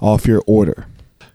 off your order.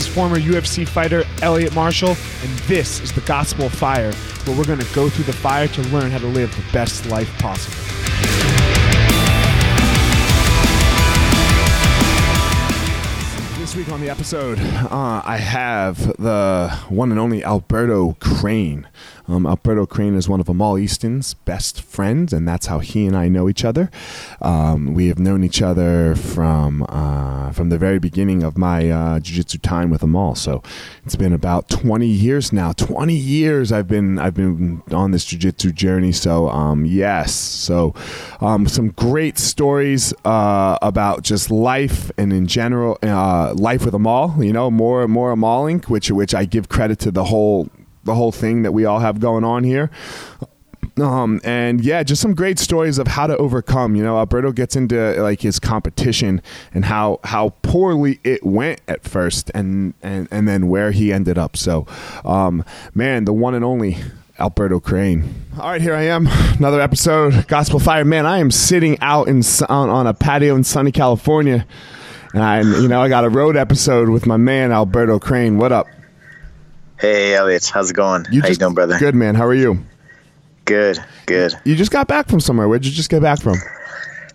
is former UFC fighter Elliot Marshall, and this is the Gospel of Fire, where we're going to go through the fire to learn how to live the best life possible. This week on the episode, uh, I have the one and only Alberto Crane. Um, Alberto Crane is one of Amal Easton's best friends, and that's how he and I know each other. Um, we have known each other from uh, from the very beginning of my uh, jiu-jitsu time with Amal. So it's been about 20 years now. 20 years I've been I've been on this jiu-jitsu journey. So um, yes, so um, some great stories uh, about just life and in general uh, life with Amal. You know, more more Amaling, which which I give credit to the whole the whole thing that we all have going on here. Um, and yeah, just some great stories of how to overcome. You know, Alberto gets into like his competition and how how poorly it went at first, and and and then where he ended up. So, um, man, the one and only Alberto Crane. All right, here I am, another episode, Gospel Fire. Man, I am sitting out in on, on a patio in sunny California, and I, you know, I got a road episode with my man Alberto Crane. What up? Hey, Elliot. How's it going? You How just, you doing, brother? Good, man. How are you? Good, good. You just got back from somewhere. Where'd you just get back from?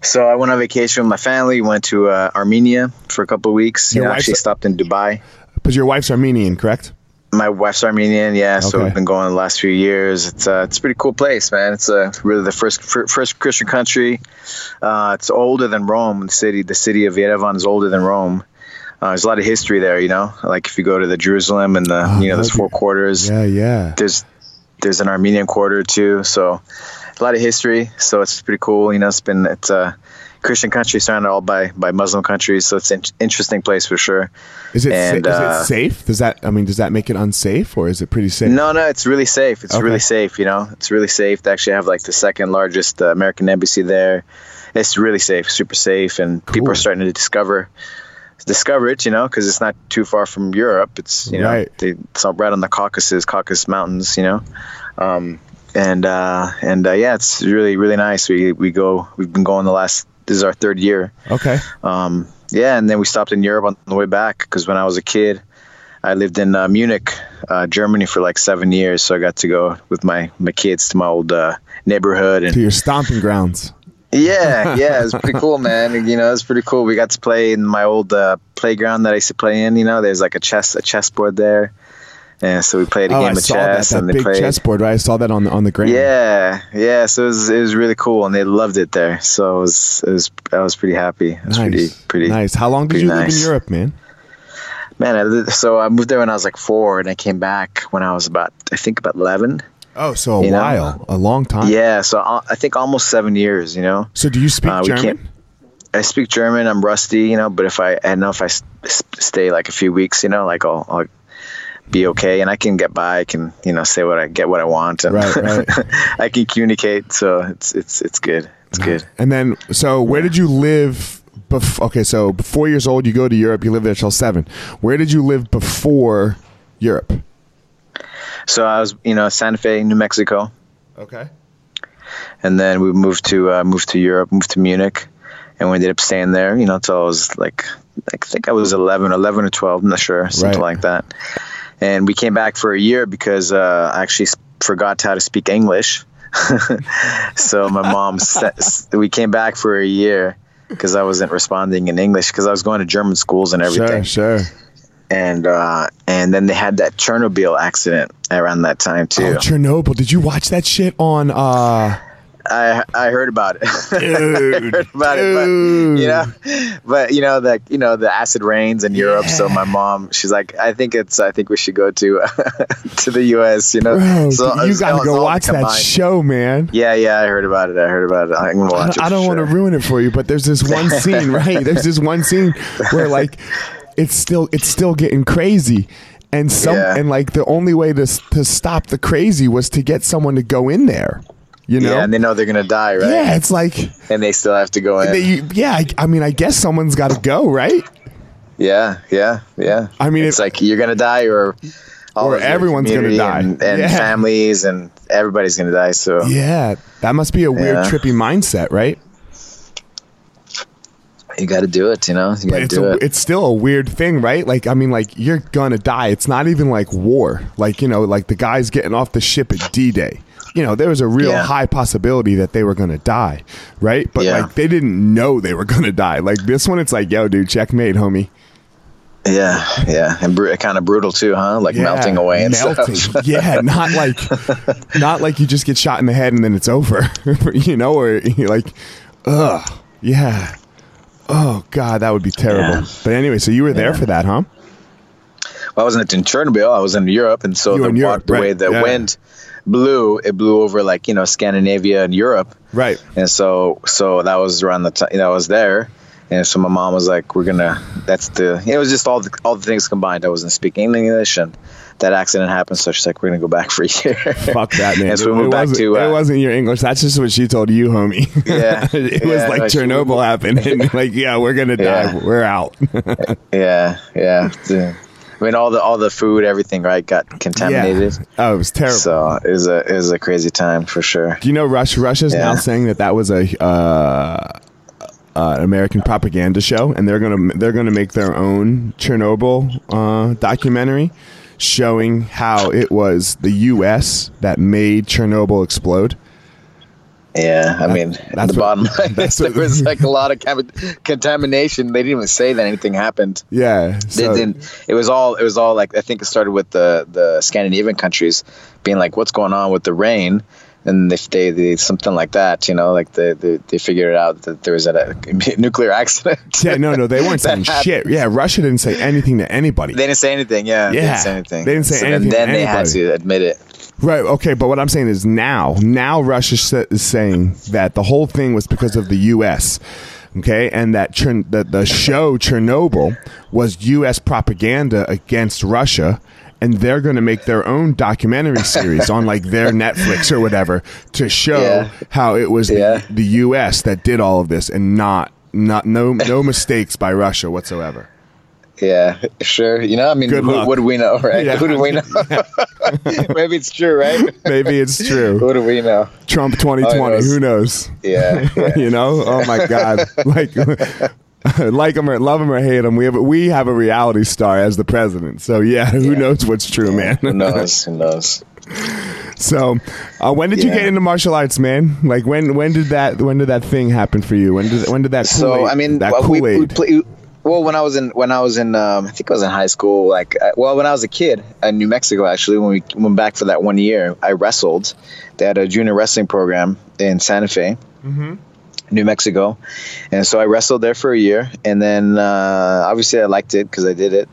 So I went on vacation with my family. Went to uh, Armenia for a couple of weeks. You know, actually stopped in Dubai. Because your wife's Armenian, correct? My wife's Armenian, yeah. So okay. we've been going the last few years. It's uh, it's a pretty cool place, man. It's uh, really the first first Christian country. Uh, it's older than Rome. The city, the city of Yerevan, is older than Rome. Uh, there's a lot of history there, you know. Like if you go to the Jerusalem and the oh, you know there's four quarters. Yeah, yeah. There's there's an Armenian quarter too, so a lot of history. So it's pretty cool. You know, it's been it's a Christian country surrounded all by by Muslim countries, so it's an interesting place for sure. Is it and, is uh, it safe? Does that I mean does that make it unsafe or is it pretty safe? No, no, it's really safe. It's okay. really safe. You know, it's really safe. They actually have like the second largest uh, American embassy there. It's really safe, super safe, and cool. people are starting to discover discover it, you know, because it's not too far from Europe. It's you know, right. they, it's all right on the Caucasus, Caucasus Mountains, you know, um, and uh, and uh, yeah, it's really really nice. We we go, we've been going the last. This is our third year. Okay. Um, yeah, and then we stopped in Europe on the way back because when I was a kid, I lived in uh, Munich, uh, Germany for like seven years. So I got to go with my my kids to my old uh, neighborhood and to your stomping grounds. Yeah, yeah, it was pretty cool, man. You know, it was pretty cool. We got to play in my old uh, playground that I used to play in. You know, there's like a chess a chessboard there, and so we played a oh, game I of chess. That, that and big they played chessboard. Right? I saw that on the on the ground. Yeah, yeah. So it was it was really cool, and they loved it there. So it was it was I was pretty happy. It was nice. pretty pretty nice. How long did you nice. live in Europe, man? Man, I, so I moved there when I was like four, and I came back when I was about I think about eleven. Oh, so a while, know? a long time. Yeah, so I think almost seven years. You know. So do you speak uh, German? I speak German. I'm rusty, you know. But if I, I know if I stay like a few weeks, you know, like I'll, I'll be okay, and I can get by. I can, you know, say what I get, what I want, and right, right. I can communicate. So it's it's it's good. It's good. And then, so where did you live? Bef- okay, so four years old, you go to Europe. You live there till seven. Where did you live before Europe? So I was, you know, Santa Fe, New Mexico. Okay. And then we moved to uh, moved to Europe, moved to Munich, and we ended up staying there, you know, until I was like, I think I was 11, 11 or 12, I'm not sure, something right. like that. And we came back for a year because uh, I actually forgot how to speak English. so my mom, we came back for a year because I wasn't responding in English because I was going to German schools and everything. Sure, sure and uh, and then they had that Chernobyl accident around that time too. Oh, Chernobyl! Did you watch that shit on? Uh, I I heard about it. Dude, heard about it, but you know, but you know that you know the acid rains in Europe. So my mom, she's like, I think it's, I think we should go to to the U.S. You know, Bro, so you gotta go watch that show, man. Yeah, yeah, I heard about it. I heard about it. I'm gonna watch it. I don't want to ruin it for you, but there's this one scene, right? There's this one scene where like it's still it's still getting crazy. And some Yeah. and like the only way to to stop the crazy was to get someone to go in there. You know? Yeah, and they know they're gonna die, right? Yeah, it's like And they still have to go in. they, yeah, I, I mean, I guess someone's got to go, right? yeah, yeah, yeah. I mean, it's it- like you're gonna die, or Or everyone's gonna die. and, and Yeah. families, and everybody's gonna die. So Yeah, that must be a weird, trippy mindset, right? You got to do it. You know, you got to it's do a, it. it's still a weird thing, right? Like, I mean, like you're gonna die. It's not even like war. Like, you know, like the guys getting off the ship at D-Day. You know, there was a real Yeah. high possibility that they were gonna die, right? But Yeah. like they didn't know they were gonna die. Like this one, it's like, yo, dude, checkmate, homie. Yeah, yeah, and br- kind of brutal too, huh? Like Yeah, melting away and melting. stuff. yeah, not like, not like you just get shot in the head and then it's over. you know, or like, ugh, yeah. Oh God, that would be terrible. Yeah. But anyway, so you were there Yeah. for that, huh? Well, I wasn't in Chernobyl. I was in Europe, and so the, Europe, the way right, the yeah. wind blew, it blew over like you know Scandinavia and Europe, Right. and so so that was around the time you know I was there, and so my mom was like, "We're gonna." That's the. It was just all the all the things combined. I wasn't speaking English, and that accident happened. So she's like, "We're gonna go back for a year." Fuck that, man. And so we it, moved back wasn't, it Uh, wasn't your English. That's just what she told you, homie. Yeah. it was like no, Chernobyl happened. And like, yeah, we're going to die. Yeah. We're out. yeah, yeah. I mean, all the all the food, everything, right, got contaminated. Yeah. Oh, it was terrible. So it was a it was a crazy time for sure. Do you know Russia? Russia's now saying that that was a uh, uh, American propaganda show, and they're gonna they're gonna make their own Chernobyl uh, documentary, showing how it was the U.S. that made Chernobyl explode. Yeah, I mean, that's the what- bottom line that's there was like a lot of contamination. They didn't even say that anything happened. Yeah, They didn't. It was all. It was all like I think it started with the the Scandinavian countries being like, "What's going on with the rain?" And if they, they something like that, you know, like they they, they figured out that there was a, a nuclear accident. Yeah, no, no, they weren't saying happened. shit. Yeah, Russia didn't say anything to anybody. They didn't say anything. Yeah, they Yeah, didn't say anything. they didn't say So anything Then they had to admit it. Right. Okay. But what I'm saying is now, now Russia is saying that the whole thing was because of the U.S. Okay, and that Chern- the, the show Chernobyl was U.S. propaganda against Russia, and they're going to make their own documentary series on like their Netflix or whatever to show Yeah. how it was the, Yeah. the U.S. that did all of this and not not no no mistakes by Russia whatsoever. Yeah, sure. You know, I mean, who, what do we know, right? Yeah. Who do we know? Maybe it's true, right? Maybe it's true. Who do we know? Trump 2020. knows? Who knows? Yeah. yeah. you know oh my god like like him or love him or hate him we have we have a reality star as the president so yeah who Yeah. knows what's true man Who knows? Who knows? so uh, when did you get into martial arts man like when when did that when did that thing happen for you when did when did that So I mean, that well, we, we Kool-Aid play, well when I was in when I was in um, I think I was in high school. Like, uh, well, when I was a kid in New Mexico, actually, when we went back for that one year, I wrestled. They had a junior wrestling program in Santa Fe. New Mexico, and so I wrestled there for a year, and then uh, obviously I liked it because I did it.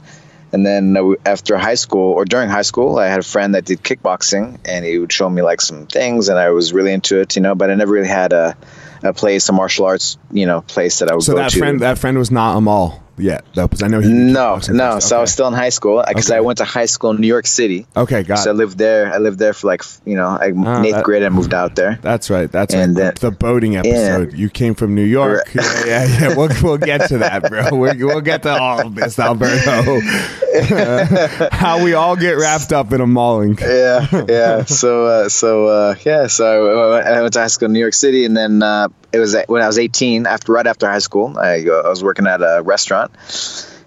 And then uh, after high school or during high school, I had a friend that did kickboxing, and he would show me like some things, and I was really into it, you know. But I never really had a, a place, a martial arts, you know, place that I would so go that to. friend that friend was not Amal yet that was. I know he no, kickboxing no. So I was still in high school because Okay. I went to high school in New York City. okay got So I lived there. I lived there for like you know, I, Ah, eighth that- grade. I moved out there. that's right. That's And right. then- the boating episode. You came from New York. Yeah, yeah, yeah. We'll, we'll get to that, bro. We're, we'll get to all of this, Alberto. How we all get wrapped up in a mauling. yeah, yeah. So, uh, so uh, yeah. So I, I went to high school in New York City, and then uh, it was when I was 18. After right after high school, I, I was working at a restaurant,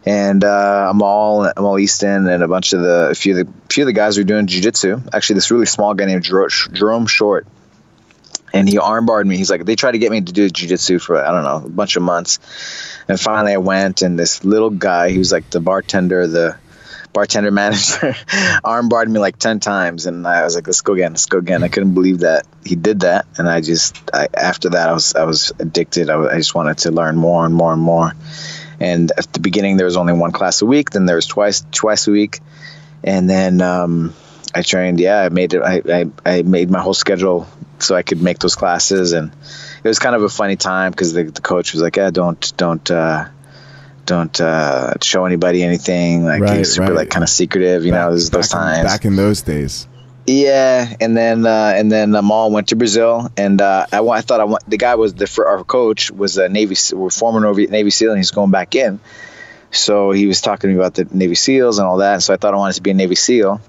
and uh, I'm all Amal Easton, and a bunch of the a few of the few of the guys were doing jujitsu. Actually, this really small guy named Jerome, Jerome Short. And he armbarred me. He's like, they tried to get me to do jujitsu for I don't know a bunch of months, and finally I went. And this little guy, he was like the bartender, the bartender manager armbarred me like 10 times and i was like let's go again let's go again. I couldn't believe that he did that and i just I, after that i was i was addicted. I, I just wanted to learn more and more and more. And at the beginning there was only one class a week then there was twice twice a week and then um, i trained yeah i made it I, I, I made my whole schedule so i could make those classes and it was kind of a funny time because the, the coach was like yeah don't don't uh, don't uh, show anybody anything. Like right, super right. like kind of secretive, you back, know, those, those times. In, back in those days. Yeah, and then uh, and then Amal went to Brazil, and uh, I, I thought I want the guy was the our coach was a Navy we're former Navy SEAL, and he's going back in. So he was talking to me about the Navy SEALs and all that. So I thought I wanted to be a Navy SEAL.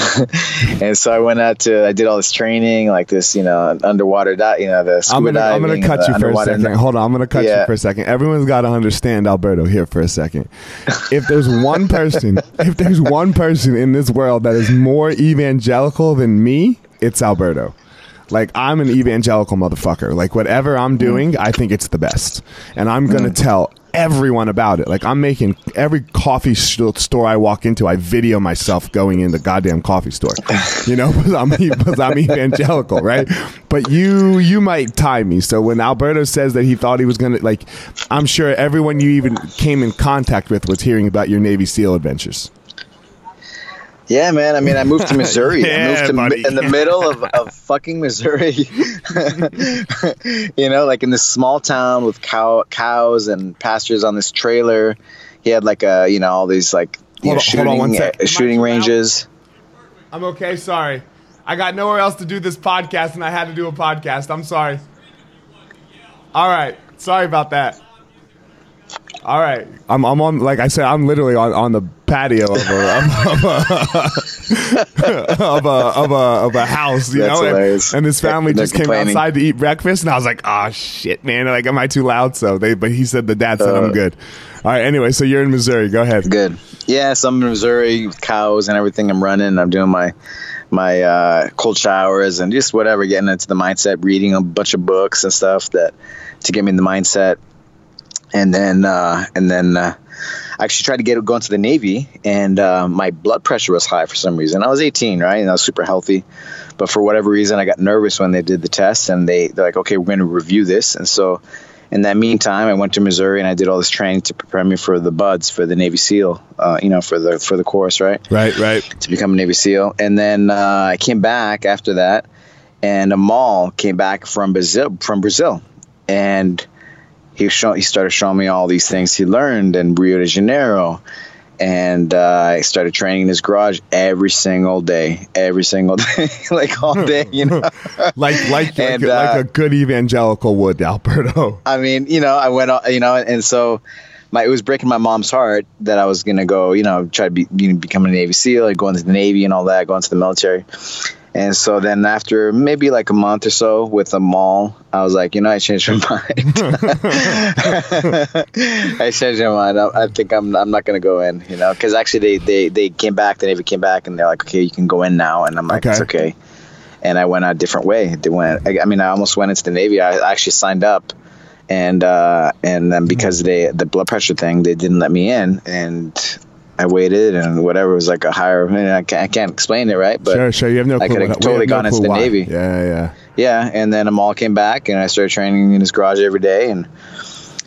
and so I went out to I did all this training like this you know underwater you know the scuba I'm gonna, diving. I'm gonna cut you for a second. Hold on, I'm gonna cut yeah. you for a second. Everyone's got to understand Alberto here for a second. If there's one person, if there's one person in this world that is more evangelical than me, it's Alberto. Like I'm an evangelical motherfucker. Like whatever I'm doing, I think it's the best, and I'm gonna mm. tell everyone about it. Like I'm making every coffee store I walk into, I video myself going in the goddamn coffee store. You know, because I'm, because I'm evangelical, right? But you you might tie me. So when Alberto says that he thought he was gonna like, I'm sure everyone you even came in contact with was hearing about your Navy SEAL adventures. Yeah, man. I mean, I moved to Missouri. yeah, I moved to buddy. in the middle of, of fucking Missouri. you know, like in this small town with cow cows and pastures on this trailer. He had like a, you know, all these like you know, shooting uh, shooting ranges. I'm okay. Sorry, I got nowhere else to do this podcast, and I had to do a podcast. I'm sorry. All right, sorry about that. All right, I'm, I'm on. Like I said, I'm literally on, on the patio of a of a, of a, of a, of a house, you That's know. And, and, his family just came outside to eat breakfast, and I was like, "Oh shit, man! Like, am I too loud?" So they, but he said the dad said uh, I'm good. All right. Anyway, so you're in Missouri. Go ahead. Good. Yeah, so I'm in Missouri with cows and everything. I'm running. I'm doing my my uh, cold showers and just whatever, getting into the mindset, reading a bunch of books and stuff that to get me in the mindset and then uh, and then uh, I actually tried to get go into the Navy, and uh, my blood pressure was high for some reason. I was 18, right, and I was super healthy, but for whatever reason, I got nervous when they did the test, and they they're like, okay, we're going to review this, and so. In that meantime, I went to Missouri and I did all this training to prepare me for the BUD/S for the Navy SEAL, uh, you know, for the for the course, right? Right, right. To become a Navy SEAL, and then uh, I came back after that, and a Amal came back from Brazil, from Brazil, and he show, he started showing me all these things he learned in Rio de Janeiro, and uh, I started training in his garage every single day, every single day, like all day, you know, like like and, like, uh, like, a good evangelical would, Alberto. I mean, you know, I went, you know, and so. My, it was breaking my mom's heart that I was gonna go, you know, try to be, you know, become a Navy SEAL, like go into the Navy and all that, go into the military. And so then after maybe like a month or so with Amal, I was like, you know, I changed my mind. I changed my mind. I, I, think I'm I'm not gonna go in, you know, because actually they, they they came back, the Navy came back, and they're like, okay, you can go in now, and I'm like, okay. it's okay. And I went a different way. They went. I, I mean, I almost went into the Navy. I actually signed up, and uh, and then because they the blood pressure thing, they didn't let me in, and I waited and whatever was like a higher. I, can't, I can't explain it right, but sure, sure. You have no. I could have totally gone no into the why. Navy. Yeah, yeah, yeah. And then Amal came back, and I started training in his garage every day, and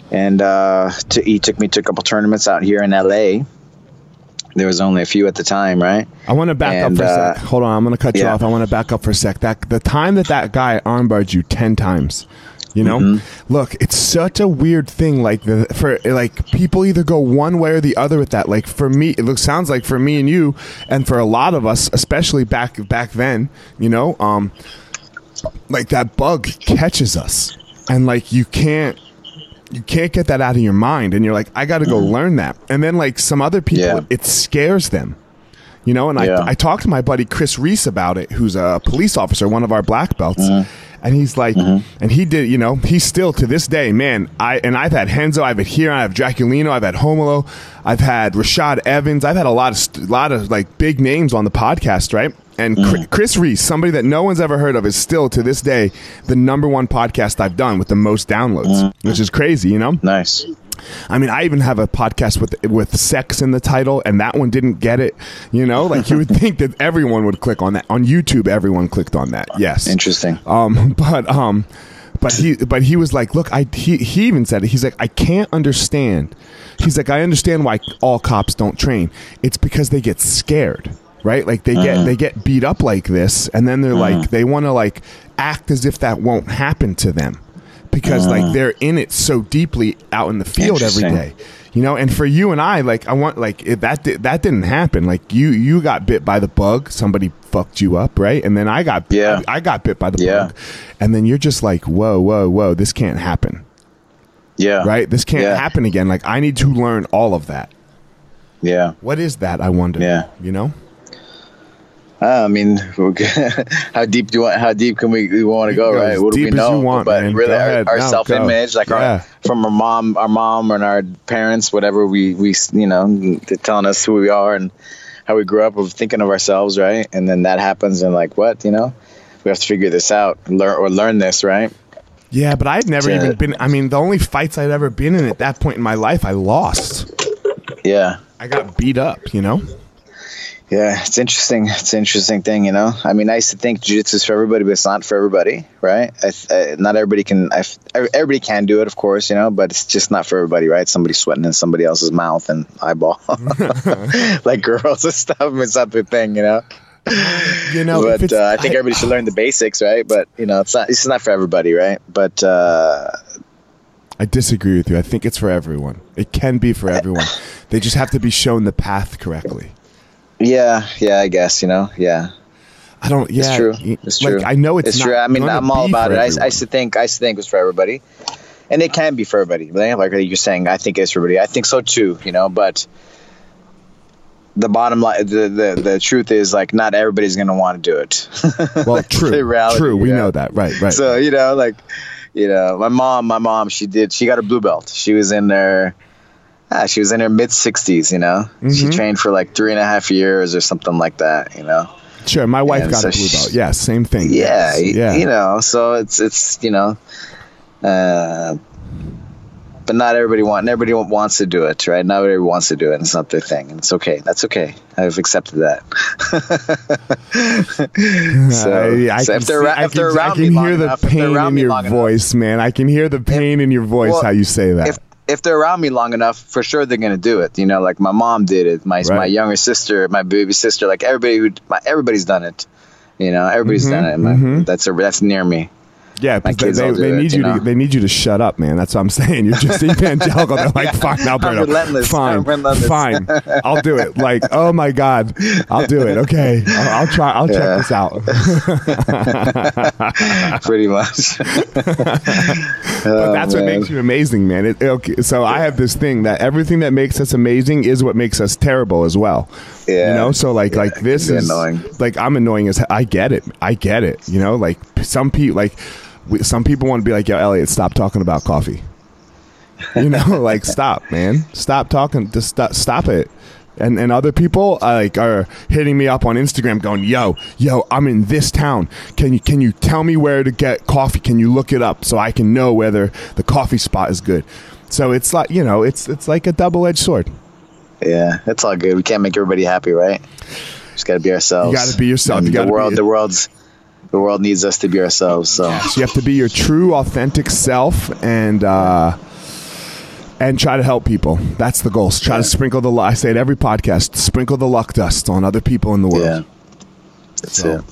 and uh, to, he took me to a couple tournaments out here in LA. There was only a few at the time, right? I want to back and, up for uh, a sec. Hold on, I'm going to cut yeah. you off. I want to back up for a sec. That the time that that guy armbarred you ten times you know, mm-hmm. look, it's such a weird thing. Like the for like people either go one way or the other with that. Like for me, it looks sounds like for me and you, and for a lot of us, especially back back then, you know, um, like that bug catches us, and like you can't you can't get that out of your mind and you're like i gotta go mm-hmm. learn that and then like some other people yeah. it scares them you know and yeah. I, I talked to my buddy chris reese about it who's a police officer one of our black belts mm-hmm and he's like, mm-hmm. and he did, you know, he's still to this day, man. I and I've had Renzo, I've had here, I have Draculino, I've had Romulo, I've had Rashad Evans, I've had a lot of st- lot of like big names on the podcast, right? And mm-hmm. Chris Reese, somebody that no one's ever heard of, is still to this day the number one podcast I've done with the most downloads, mm-hmm. which is crazy, you know. Nice. I mean, I even have a podcast with with sex in the title, and that one didn't get it. You know, like you would think that everyone would click on that on YouTube. Everyone clicked on that. Yes, interesting. Um, but um, but he but he was like, look, I he he even said it. He's like, I can't understand. He's like, I understand why all cops don't train. It's because they get scared right? Like they get uh-huh. they get beat up like this, and then they're uh-huh. like they want to like act as if that won't happen to them because uh-huh. like they're in it so deeply out in the field every day. You know, and for you and I, like I want like it, that that didn't happen. Like you you got bit by the bug, somebody fucked you up, right? And then I got yeah. I, I got bit by the yeah. bug, and then you're just like, whoa, whoa, whoa, this can't happen. Yeah. Right. This can't yeah. happen again. Like I need to learn all of that. Yeah. What is that? I wonder. Yeah. You know. Uh, I mean, how deep do you want? How deep can we, we want to go? Right? What do we know? Want, but man. really, our, our no, self-image, go. like yeah. our, from our mom, our mom, and our parents, whatever we we you know, telling us who we are and how we grew up of thinking of ourselves, right? And then that happens, and like, what you know, we have to figure this out, learn or learn this, right? Yeah, but I'd never even been. I mean, the only fights I'd ever been in at that point in my life, I lost. Yeah, I got beat up. You know. Yeah, it's interesting. It's an interesting thing, you know. I mean, I used to think jiu-jitsu is for everybody, but it's not for everybody, right? I, I, not everybody can. I, everybody can do it, of course, you know, but it's just not for everybody, right? Somebody sweating in somebody else's mouth and eyeball, like girls and stuff. It's not the thing, you know. You know, but uh, I think everybody should learn the basics, right? But you know, it's not. It's not for everybody, right? But uh, I disagree with you. I think it's for everyone. It can be for everyone. they just have to be shown the path correctly. Yeah, yeah, I guess you know, yeah. I don't. Yeah, it's true. It's true. Like, I know it's, it's true. I mean, I'm all about it. I, I used to think I used to think it was for everybody, and it can be for everybody. Like you're saying, I think it's for everybody. I think so too. You know, but the bottom line, the the, the truth is like not everybody's gonna want to do it. well, true. reality, true. We know? know that. Right. Right. So you know, like you know, my mom, my mom, she did. She got a blue belt. She was in there yeah, she was in her mid 60s, you know. Mm-hmm. She trained for like three and a half years or something like that, you know. Sure, my wife and got so a blue belt. Yeah, same thing. Yeah, yeah. You know, so it's it's you know, uh, but not everybody want everybody wants to do it, right? Not everybody wants to do it. And it's not their thing, and it's okay. That's okay. I've accepted that. so, I, I so if they're, see, if they're around I can hear the pain in your voice, enough, man. I can hear the pain if, in your voice well, how you say that. If, if they're around me long enough, for sure they're gonna do it. You know, like my mom did it, my right. my younger sister, my baby sister, like everybody who, my, everybody's done it. You know, everybody's mm-hmm, done it. My, mm-hmm. That's a, that's near me. Yeah, they, they, they it, need you, you know? to they need you to shut up, man. That's what I'm saying. You're just evangelical. They're like, fine, Alberto, fine, fine, I'll do it. Like, oh my god, I'll do it. Okay, I'll, I'll try. I'll yeah. check this out. Pretty much. but oh, that's what makes you amazing, man. It, okay, so I have this thing that everything that makes us amazing is what makes us terrible as well. Yeah. You know, so like yeah, like this is annoying. like I'm annoying as I get it. I get it. You know, like some people like we, some people want to be like, "Yo, Elliot, stop talking about coffee." You know, like stop, man. Stop talking. Just stop, stop it. And and other people uh, like are hitting me up on Instagram, going, "Yo, yo, I'm in this town. Can you can you tell me where to get coffee? Can you look it up so I can know whether the coffee spot is good?" So it's like you know, it's it's like a double edged sword. Yeah, it's all good. We can't make everybody happy, right? Just got to be ourselves. You got to be yourself. You the world, be, the world's, the world needs us to be ourselves. So. so you have to be your true, authentic self, and uh, and try to help people. That's the goal. Try yeah. to sprinkle the. I say it every podcast. Sprinkle the luck dust on other people in the world. Yeah, that's so. it.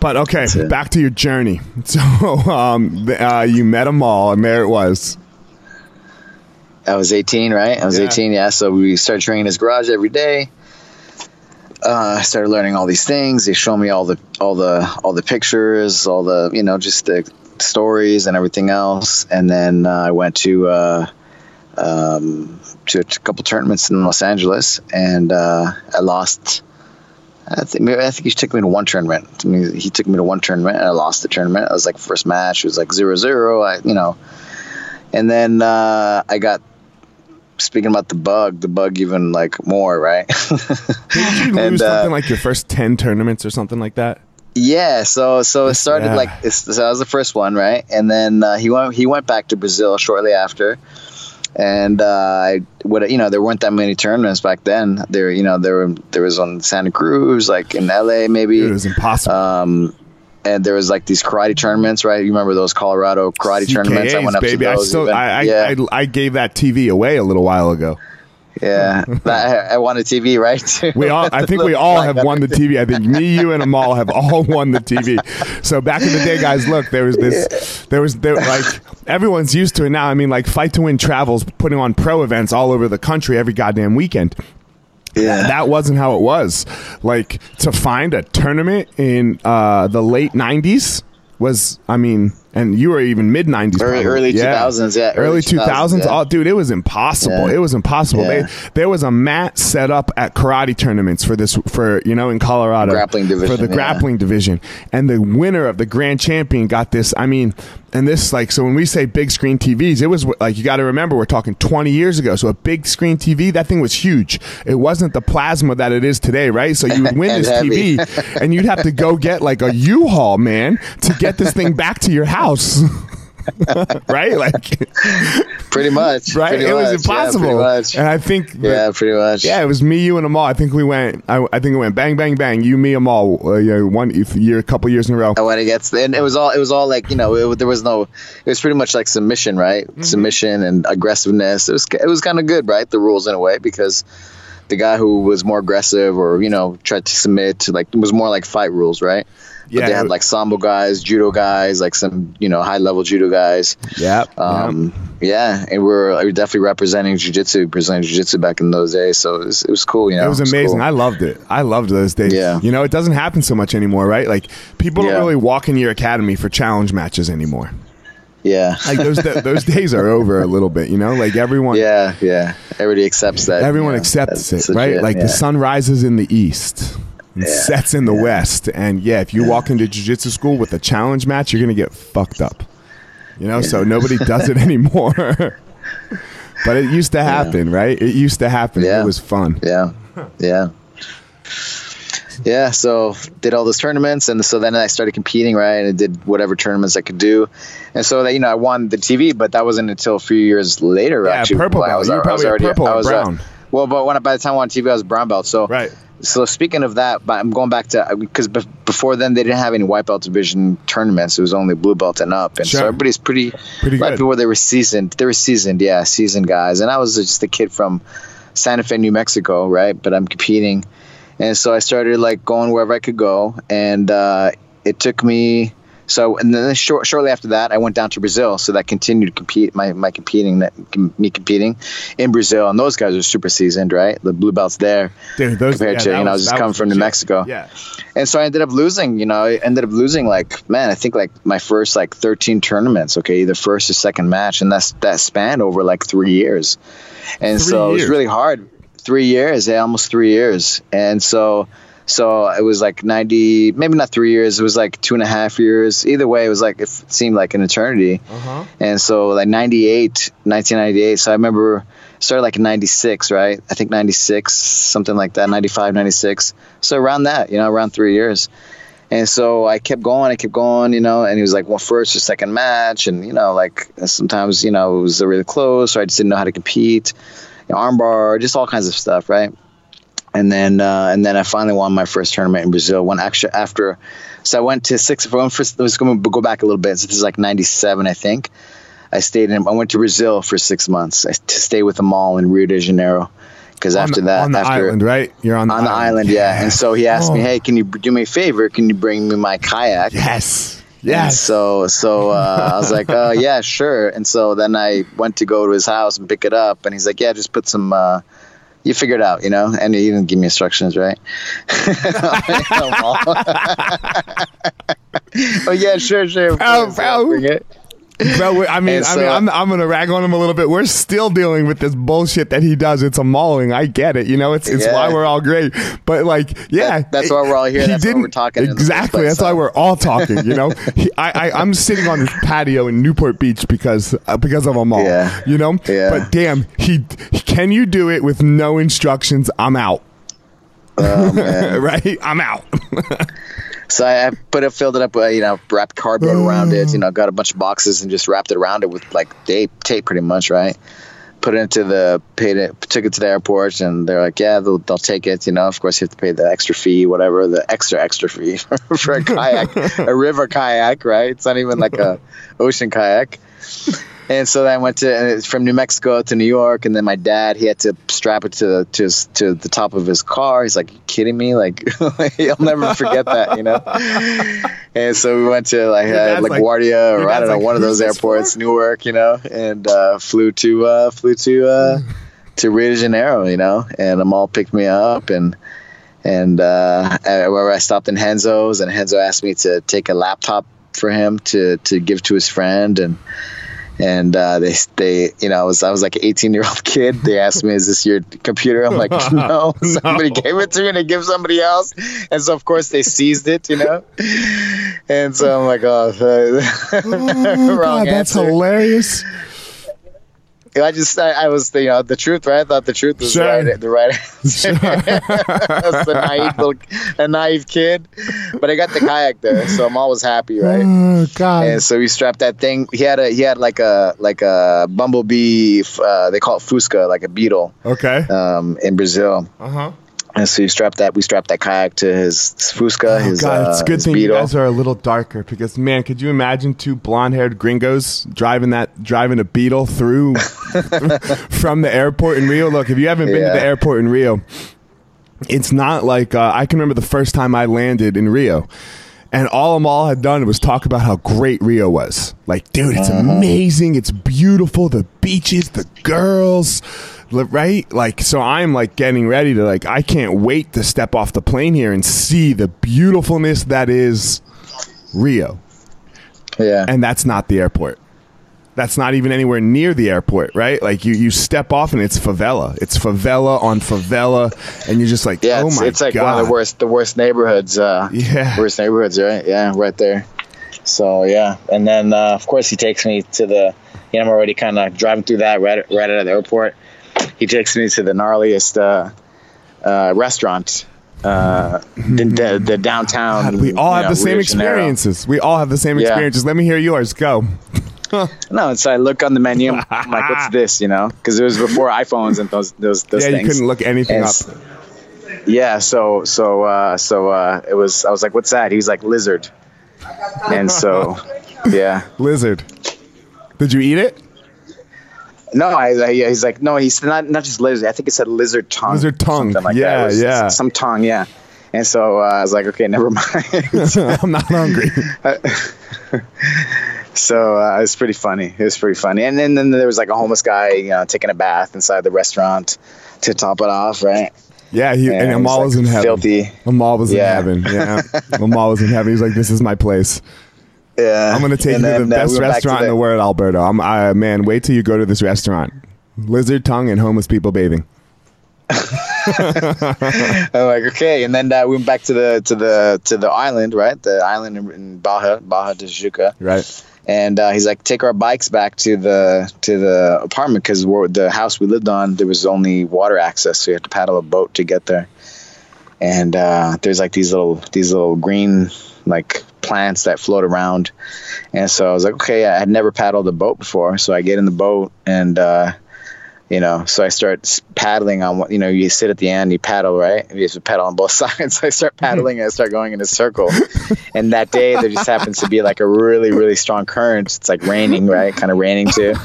But okay, back to your journey. So um, uh, you met them all, and there it was. I was 18, right? I was yeah. 18, yeah. So we started training in his garage every day. Uh, I started learning all these things. They showed me all the all the all the pictures, all the you know just the stories and everything else. And then uh, I went to uh, um, to a couple tournaments in Los Angeles, and uh, I lost. I think I think he took me to one tournament. He took me to one tournament, and I lost the tournament. I was like first match it was like zero zero. I you know, and then uh, I got speaking about the bug, the bug even like more, right? Did you lose and, uh, something like your first ten tournaments or something like that? Yeah, so so it started yeah. like so that was the first one, right? And then uh, he went he went back to Brazil shortly after, and uh, I what you know there weren't that many tournaments back then. There you know there were there was on Santa Cruz, like in LA maybe. It was impossible. Um, and there was like these karate tournaments, right? You remember those Colorado karate CKAs, tournaments? I went up baby. to those. I still. I, yeah, I, I gave that TV away a little while ago. yeah. That- I won a TV, right? We all, I think we all have won the TV. I think me, you, and Amal have all won the TV. So back in the day, guys, look, there was this, there was there like everyone's used to it now. I mean, like Fight to Win travels, putting on pro events all over the country every goddamn weekend. Yeah. That wasn't how it was. Like to find a tournament in uh, the late '90s was, I mean, and you were even mid '90s, Early- early 2000s, yeah, early early 2000s. 2000s, yeah. Oh, dude, it was impossible. Yeah. It was impossible. Yeah. They, there was a mat set up at karate tournaments for this, for you know, in Colorado, Grappling division, for the yeah. grappling division, and the winner of the grand champion got this. I mean, and this like so when we say big screen TVs, it was like you got to remember we're talking 20 years ago. So a big screen TV, that thing was huge. It wasn't the plasma that it is today, right? So you would win this heavy. TV, and you'd have to go get like a U-Haul, man, to get this thing back to your house. right? Like, pretty much. right? Pretty it was impossible. Yeah, pretty much. And I think, that- yeah, pretty much. yeah, it was me, you, and Amal. I think we went. I, I think it went bang, bang, bang. You, me, Amal. Uh, yeah, one if year, a couple years in a row. And when it gets, and it was all, it was all like, you know, it, there was no, it was pretty much like submission, right? Mm-hmm. Submission and aggressiveness. It was, it was kind of good, right? The rules in a way because the guy who was more aggressive or you know tried to submit, to like it was more like fight rules, right? But Yeah. they had like sambo guys, judo guys, like some you know high level judo guys. Yeah. Um, yeah, and we we're, we were definitely representing jiu-jitsu, presenting jiu-jitsu back in those days. So it was, it was cool, you know. It was amazing. cool. I loved it. I loved those days. Yeah. You know, it doesn't happen so much anymore, right? Like people don't really walk in your academy for challenge matches anymore. yeah. Like those those days are over a little bit. You know, like everyone. yeah, yeah. Everybody accepts that. Everyone you know, accepts it, right? Like yeah. the sun rises in the east Yeah. sets in the west. And yeah, if you walk into jiu-jitsu school with a challenge match, you're going to get fucked up. You know, so nobody does it anymore. but it used to happen, right? It used to happen. Yeah. It was fun. Yeah, yeah, yeah. So did all those tournaments, and so then I started competing, right? And I did whatever tournaments I could do, and so that you know I won the TV, but that wasn't until a few years later. Yeah, actually, purple when I belt. was, You were I was probably already purple I was, uh, brown. Well, but when I, by the time I won TV, I was brown belt. So Right. So speaking of that, but I'm going back to because be- before then they didn't have any white belt division tournaments. It was only blue belt and up, and Sure. so everybody's pretty Pretty right good. before they were seasoned. They were seasoned, yeah, seasoned guys. And I was just a kid from Santa Fe, New Mexico, right? But I'm competing, and so I started like going wherever I could go, and uh, it took me. So and then short, shortly after that, I went down to Brazil. So that continued to compete my my competing that me competing in Brazil, and those guys are super seasoned, right? The blue belts there Dude, those, compared yeah, to you know I was- just coming was from New. Mexico. Yeah. And so I ended up losing, you know, I ended up losing like, man, I think like my first like 13 tournaments, okay, either first or second match. And that's that spanned over like three years. And Three so it was really hard. Three years, yeah, almost three years. And so, so it was like 90, maybe not three years, it was like two and a half years. Either way, it was like, it seemed like an eternity. Uh-huh. And so like 98, 1998. So I remember started like in 96, right? I think 96, something like that, 95, 96. So around that, you know, around three years. And so I kept going, I kept going, you know, and he was like, well, first or second match. And, you know, like sometimes, you know, it was really close or I just didn't know how to compete, you know, armbar, just all kinds of stuff, right? And then, uh, and then I finally won my first tournament in Brazil. One actually after, so I went to six. I went for, let's go go back a little bit. So this is like '97, I think. I stayed in. I went to Brazil for six months I, to stay with them all in Rio de Janeiro. Because after the, that, on the after island, right? You're on the on the island, yeah. And so he asked me, Oh. "Hey, can you do me a favor? Can you bring me my kayak?" Yes. And Yes. so so uh, I was like, uh, "Yeah, sure." And so then I went to go to his house and pick it up, and he's like, "Yeah, just put some." Uh, you figure it out, you know, and he didn't give me instructions, right? oh yeah, sure, sure. Bro, course, bro. I'll bring it. Bro, we- I mean, And I so- mean, I'm, I'm gonna rag on him a little bit. We're still dealing with this bullshit that he does. It's a mauling. I get it. You know, it's it's Yeah. why we're all great. But like, yeah, That- that's why we're all here. He That's didn't we're talking in the first exactly. place, That's why we're all talking. You know, he, I, I I'm sitting on this patio in Newport Beach because uh, because of Amal. Yeah. You know. Yeah. But damn, he can you do it with no instructions? I'm out. Oh right? I'm out. So I, I put it, filled it up, uh, you know, wrapped cardboard around it, you know, got a bunch of boxes and just wrapped it around it with like tape, tape pretty much, right? put it into the paid it took it to the airport and they're like yeah they'll, they'll take it you know? Of course you have to pay the extra fee whatever the extra extra fee for a kayak a river kayak right? It's not even like a ocean kayak and so then I went to from New Mexico to New York, and then my dad he had to strap it to to his, to the top of his car. He's like, "You kidding me? Like, I'll never forget that," you know. and so we went to like uh, LaGuardia like, or I don't know like, one of those airports, for? Newark, you know, and uh, flew to uh, flew to uh, to Rio de Janeiro, you know, and Amal picked me up and and uh, where I stopped in Renzo's, and Henzo asked me to take a laptop for him to to give to his friend and and uh, they they you know I was I was like an 18 year old kid. They asked me, "Is this your computer?" I'm like, "No, somebody no. gave it to me and they give somebody else." And so of course they seized it, you know. And so I'm like, "Oh, oh God, that's hilarious." I just I, I, was you know the truth right. I thought the truth was sure. right, the right answer. That's a naive little, a naive kid, but I got the kayak there, so I'm always happy, right? Oh God! And so we strapped that thing. He had a he had like a like a bumblebee. Uh, they call it fusca, like a beetle. Okay. Um, in Brazil. Uh huh. And so you strap that. We strapped that kayak to his, Fusca. Oh his, God, it's a uh, good thing Beetle. you guys are a little darker because man, could you imagine two blonde-haired gringos driving that driving a Beetle through from the airport in Rio? Look, if you haven't been yeah. to the airport in Rio, it's not like uh, I can remember the first time I landed in Rio. And all Amal had done was talk about how great Rio was. Like, dude, it's uh-huh. amazing. It's beautiful. The beaches, the girls, right? Like, so I'm like getting ready to like, I can't wait to step off the plane here and see the beautifulness that is Rio. Yeah. And that's not the airport. That's not even anywhere near the airport, right? Like you, you step off and it's favela. It's favela on favela, and you're just like, yeah, oh it's, my it's like God. one of the worst, the worst neighborhoods. Uh, yeah, worst neighborhoods, right? Yeah, right there. So yeah, and then uh, of course he takes me to the. You know, I'm already kind of driving through that right, right out of the airport he takes me to the gnarliest uh, uh, restaurant uh, the, the, downtown. God, we all have know, the same experiences. We all have the same experiences. Yeah. Let me hear yours. Go. no, so I look on the menu. I'm like, what's this? You know, because it was before iPhones and those those, those yeah, things. you couldn't look anything and up. Yeah, so so uh, so uh, it was. I was like, what's that? He's like lizard, and so yeah, lizard. Did you eat it? No, I, I, he's like, no, he's not not just lizard. I think it said lizard tongue. Lizard tongue. Like yeah, yeah. Some tongue, yeah. And so uh, I was like, okay, never mind. I'm not hungry. so uh, it was pretty funny. It was pretty funny. And then, then there was like a homeless guy, you know, taking a bath inside the restaurant to top it off, right? Yeah, he, and, and Amal was, like, in heaven. Filthy. Amal was yeah. in heaven. Yeah, Amal was in heaven. He's like, this is my place. Yeah. I'm gonna take and you to the best we restaurant in the world, Alberto. I'm I, man, wait till you go to this restaurant. Lizard tongue and homeless people bathing. I'm like, okay, and then uh, we went back to the to the to the island, right? The island in, in Barra, Barra de Tijuca. Right. And uh, he's like, take our bikes back to the to the apartment because the house we lived on there was only water access, so you had to paddle a boat to get there. And uh, there's like these little these little green like plants that float around. And so I was like, okay, I had never paddled a boat before. So I get in the boat and, uh, you know, so I start paddling on, you know, you sit at the end, you paddle, right? You have to paddle on both sides. So I start paddling and I start going in a circle. and that day there just happens to be like a really, really strong current. It's like raining, right? Kind of raining too.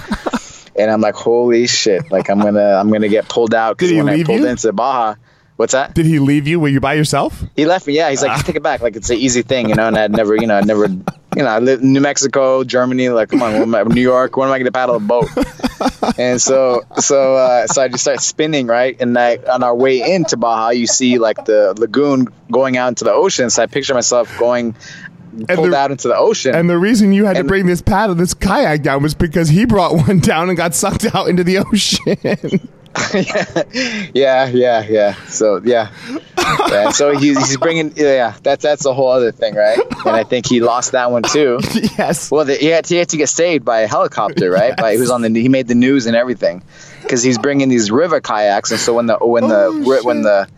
And I'm like, holy shit! Like I'm gonna, I'm gonna get pulled out because when I pulled you? into Barra, What's that? Did he leave you? Were you by yourself? He left me. Yeah, he's like, just take it back. Like it's an easy thing, you know. And I'd never, you know, I'd never, you know, I lived in New Mexico, Germany. Like, come on, I, New York. When am I going to paddle a boat? and so, so, uh, so I just start spinning, right? And I, on our way into Barra, you see like the lagoon going out into the ocean. So I picture myself going pulled the, out into the ocean. And the reason you had and to bring this paddle, this kayak down, was because he brought one down and got sucked out into the ocean. yeah, yeah, yeah. So yeah, yeah. So he's he's bringing yeah. That's that's a whole other thing, right? And I think he lost that one too. yes. Well, the, he had to, he had to get saved by a helicopter, right? Yes. By, he was on the he made the news and everything because he's bringing these river kayaks, and so when the when the oh, when the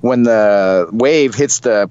when the wave hits the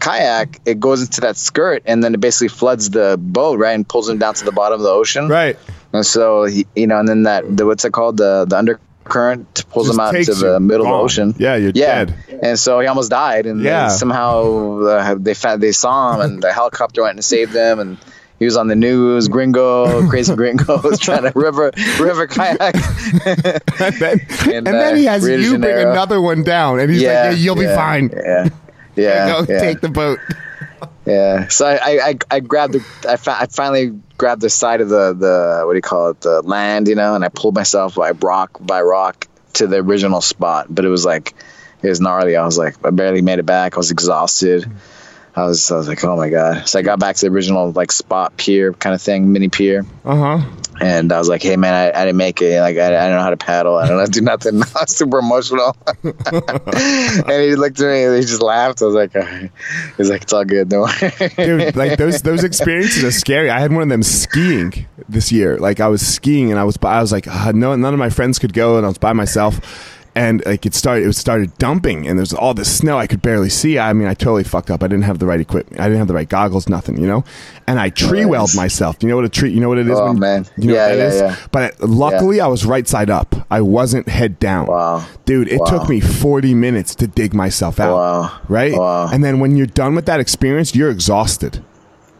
kayak, it goes into that skirt, and then it basically floods the boat, right, and pulls him down to the bottom of the ocean. Right And so he, you know, and then that the, what's it called the the undercurrent pulls Just him out to the middle of the ocean. Yeah, you're yeah. dead. And so he almost died, and Yeah. then somehow uh, they found they saw him, and the helicopter went and saved him, and he was on the news. Gringo, crazy Gringo, was trying to river river kayak. and then, and then uh, he has Rio you bring another one down, and he's like, "Yeah, you'll be fine. Yeah, yeah, Go yeah. take the boat." Yeah. So I, I, I, grabbed the, I, fi- I finally grabbed the side of the, the, what do you call it, the land, you know, and I pulled myself by rock by rock to the original spot. But it was like, it was gnarly. I was like, I barely made it back. I was exhausted. I was, I was like, oh my god. So I got back to the original like spot pier kind of thing, mini pier, Uh huh. and I was like, hey man, I, I didn't make it. Like I, I don't know how to paddle. I don't know how to do nothing. I was super emotional. and he looked at me and he just laughed. I was like, "Alright." he's like, it's all good. Don't worry. Dude, like those those experiences are scary. I had one of them skiing this year. Like I was skiing and I was I was like uh, no none of my friends could go and I was by myself and like it started it started dumping and there's all this snow I could barely see. I mean I totally fucked up. I didn't have the right equipment. I didn't have the right goggles, nothing, you know. And I tree welled myself. You know what a tree? You know what it is? Oh, when- man. you know Yeah, yeah, is? yeah. But luckily I was right side up. I wasn't head down. Wow. Dude, it Wow. took me 40 minutes to dig myself out. Wow. Right? Wow. And then when you're done with that experience, you're exhausted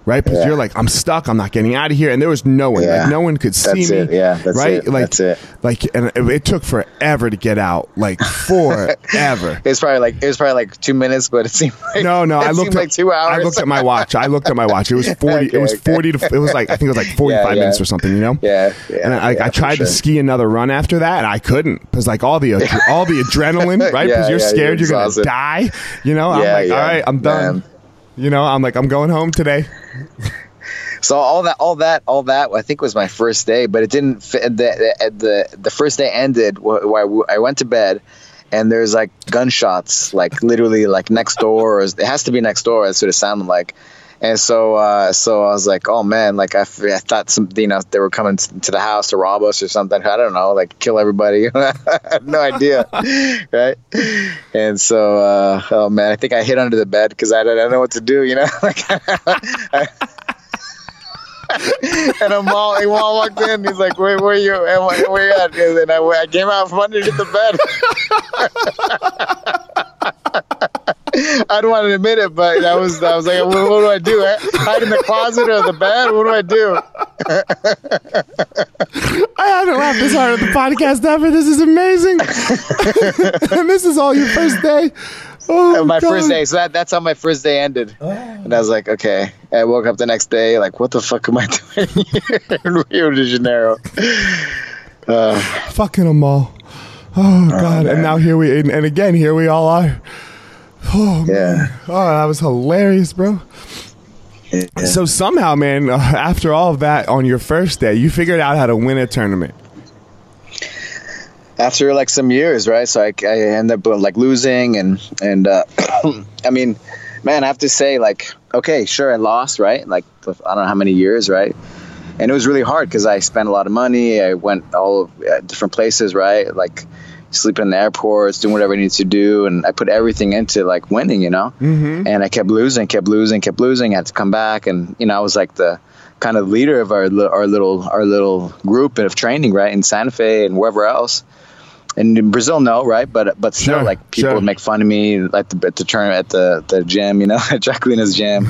right? Because Yeah. you're like, I'm stuck. I'm not getting out of here, and there was no one. Yeah. Like no one could see That's me. it. Yeah, that's right. it. Like, That's it. Like, and it, it took forever to get out. Like forever. It was probably like it was probably like two minutes, but it seemed like No, no. it I looked at, like two hours. I looked at my watch. I looked at my watch. It was forty. it Okay, was okay. forty to. It was like I think it was like forty-five Yeah, yeah. minutes or something. You know. Yeah, And I, I tried to ski another run after that, and I couldn't because like all the all the adrenaline, right? Because you're scared you're you're, gonna die. You know. I'm like, yeah, all right, I'm done. man. You know, I'm like, I'm going home today. So all that, all that, all that, I think was my first day, but it didn't. Fit, the, the the first day ended I went to bed, and there's like gunshots, like literally like next door. Or it has to be next door. That's what it sounded like. And so, uh, so I was like, oh man, like I, I thought some, you know, they were coming to the house to rob us or something. I don't know, like kill everybody. I had no idea, right? And so, uh, oh man, I think I hid under the bed because I, don't know what to do, you know. like, and Amal, a mall walked in. He's like, "Where, where you? And where, where you at?" And then I, I came out from underneath the bed. I don't want to admit it, but I was, I was like, "What, what do I do? Hide in the closet or the bed? What do I do?" I haven't laughed this hard at the podcast ever. This is amazing. and this is all your first day. Oh, my God. first day. So that, that's how my first day ended. And I was like, okay. I woke up the next day, like, what the fuck am I doing here in Rio de Janeiro? Uh, Fucking them all. Oh, God. and now here we, and, and again, here we all are. Oh, man. yeah. Oh, that was hilarious, bro. yeah. So somehow, man, uh, after all of that on your first day, you figured out how to win a tournament. after like some years, right? So I, I ended up like losing, and and uh, I mean, man, I have to say, like, okay, sure, I lost, right? Like, I don't know how many years, right? And it was really hard because I spent a lot of money. I went all of, uh, different places, right? Like sleeping in the airports, doing whatever I needed to do, and I put everything into like winning, you know. Mm-hmm. And I kept losing, kept losing, kept losing. I had to come back, and you know, I was like the kind of leader of our our little our little group of training, right, in Santa Fe and wherever else and in Brazil, no, right? But but still, Sure, like people sure. would make fun of me at the at the turn at the the gym, you know, at Jacqueline's gym.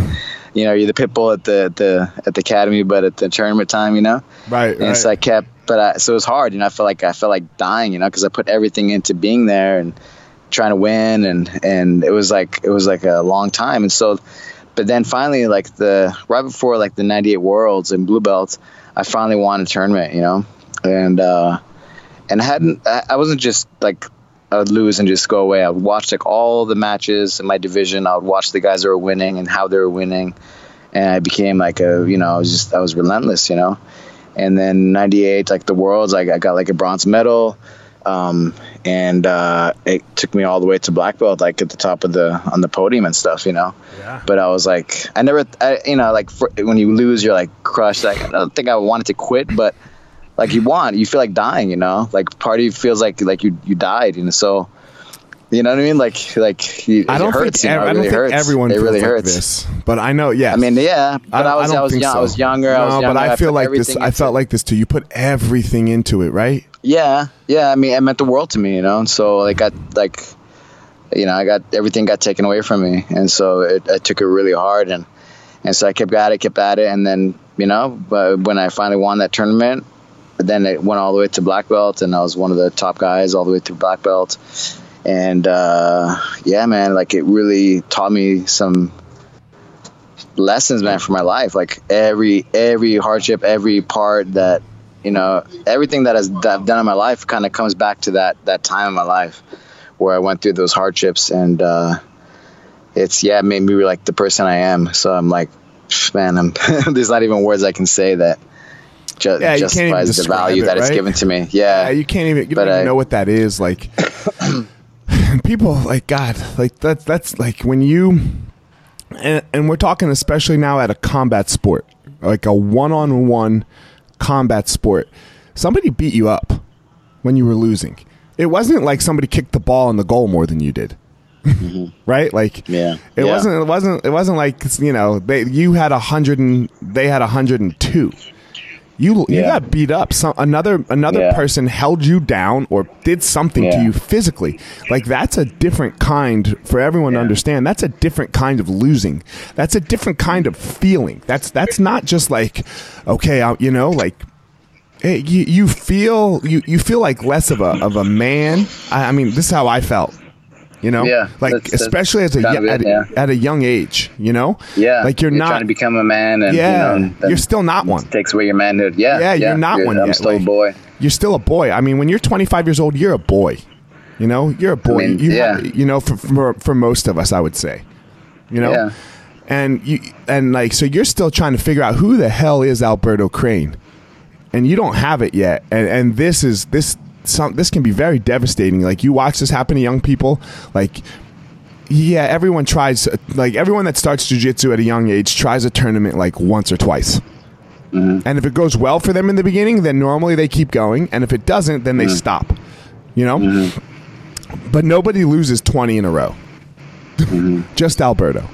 You know, you're the pit bull at the, the at the academy, but at the tournament time, you know. Right, And so I kept, but I, so it was hard, you know. I felt like I felt like dying, you know, because I put everything into being there and trying to win, and and it was like it was like a long time, and so, but then finally, like the right before like the '98 Worlds in Blue Belt, I finally won a tournament, you know, and. uh and I hadn't I I wasn't just like I would lose and just go away. I would watch like all the matches in my division. I would watch the guys that were winning and how they were winning, and I became like a you know I was just I was relentless, you know. And then '98, like the worlds, like I got like a bronze medal, um, and uh, it took me all the way to black belt, like at the top of the on the podium and stuff, you know. Yeah. But I was like, I never, I, you know, like for, when you lose, you're like crushed. Like I don't think I wanted to quit, but like you want, you feel like dying, you know. Like part of you feels like like you you died, you know. So You know what I mean? Like, like it, I don't hurts, think, you know, it I don't really think hurts. everyone it feels really like hurts. this, but I know. Yeah, I mean, yeah, but I, was, I, don't was young. so. I was younger. I was No, younger. but I feel like this. I felt it. like this too. You put everything into it, right? Yeah, yeah. I mean, it meant the world to me, you know. And so, like, I got, like, you know, I got everything got taken away from me, and so it, I took it really hard, and and so I kept at it, kept at it, and then you know, but when I finally won that tournament, then it went all the way to black belt, and I was one of the top guys all the way through black belt, and uh, yeah, man, like it really taught me some lessons, man, for my life. Like every every hardship, every part that you know, everything that, has, that I've done in my life kind of comes back to that that time in my life where I went through those hardships, and uh, it's yeah, it made me like the person I am. So I'm like, man, I'm there's not even words I can say that ju- Yeah, you can't even justifies the value it, that it's given to me. Yeah, Yeah, you can't even. You But don't even I- know what that is. Like people, like God, like that's that's like when you, and, and we're talking especially now at a combat sport, like a one-on-one combat sport. Somebody beat you up when you were losing. It wasn't like somebody kicked the ball in the goal more than you did. Mm-hmm. right? Like. Yeah. it Yeah. wasn't it wasn't it wasn't like you know, they you had a hundred and they had a hundred and two. You you Yeah. got beat up. Some another another Yeah. person held you down or did something to you physically. Like that's a different kind for everyone to understand. That's a different kind of losing. That's a different kind of feeling. That's that's not just like okay, I, you know, like eh, you you feel you you feel like less of a of a man. I, I mean, this is how I felt. You know, Yeah, like that's- that's especially as a kind yo- of it, at, yeah. at a young age. You know, yeah. like you're, not. trying to become a man, and yeah, you know, you're then still not one. takes away your manhood. Yeah, Yeah, you're not one I'm yet, still like- a boy. You're still a boy. I mean, when you're 25 years old, you're a boy. You know, you're a boy. mean, you, yeah. you know, for, for for most of us, I would say. You know, Yeah. and you and like so you're still trying to figure out who the hell is Alberto Crane, and you don't have it yet. And and this is this some this can be very devastating. Like you watch this happen to young people, like. Yeah, everyone tries like everyone that starts jujitsu at a young age tries a tournament like once or twice. Mm-hmm. And if it goes well for them in the beginning, then normally they keep going. And if it doesn't, then they Mm-hmm. stop. You know? But nobody loses 20 in a row. Mm-hmm. Just Alberto.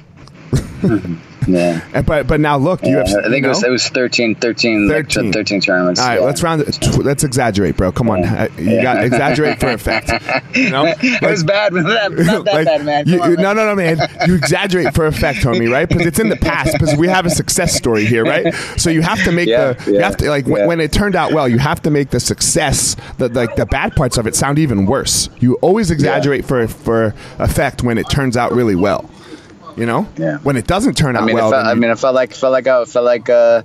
Yeah. And, but but now look, you have. I think you it was know? it was 13, 13, 13, 13. 13 tournaments. All right, yeah. let's round it. Let's exaggerate, bro. Come on, Uh, you Yeah. got exaggerate for effect. You know, it was bad. Not, not that Like, bad, man. you- on, no, man. no, no, man. You exaggerate for effect, homie, right? Because it's in the past. Because we have a success story here, right? So you have to make Yeah, the you have to like when, yeah. when it turned out well, you have to make the success, the like the bad parts of it sound even worse. You always exaggerate for for effect when it turns out really well. You know, Yeah. When it doesn't turn out I mean, well, it felt, then I mean, I felt like felt like I felt like uh,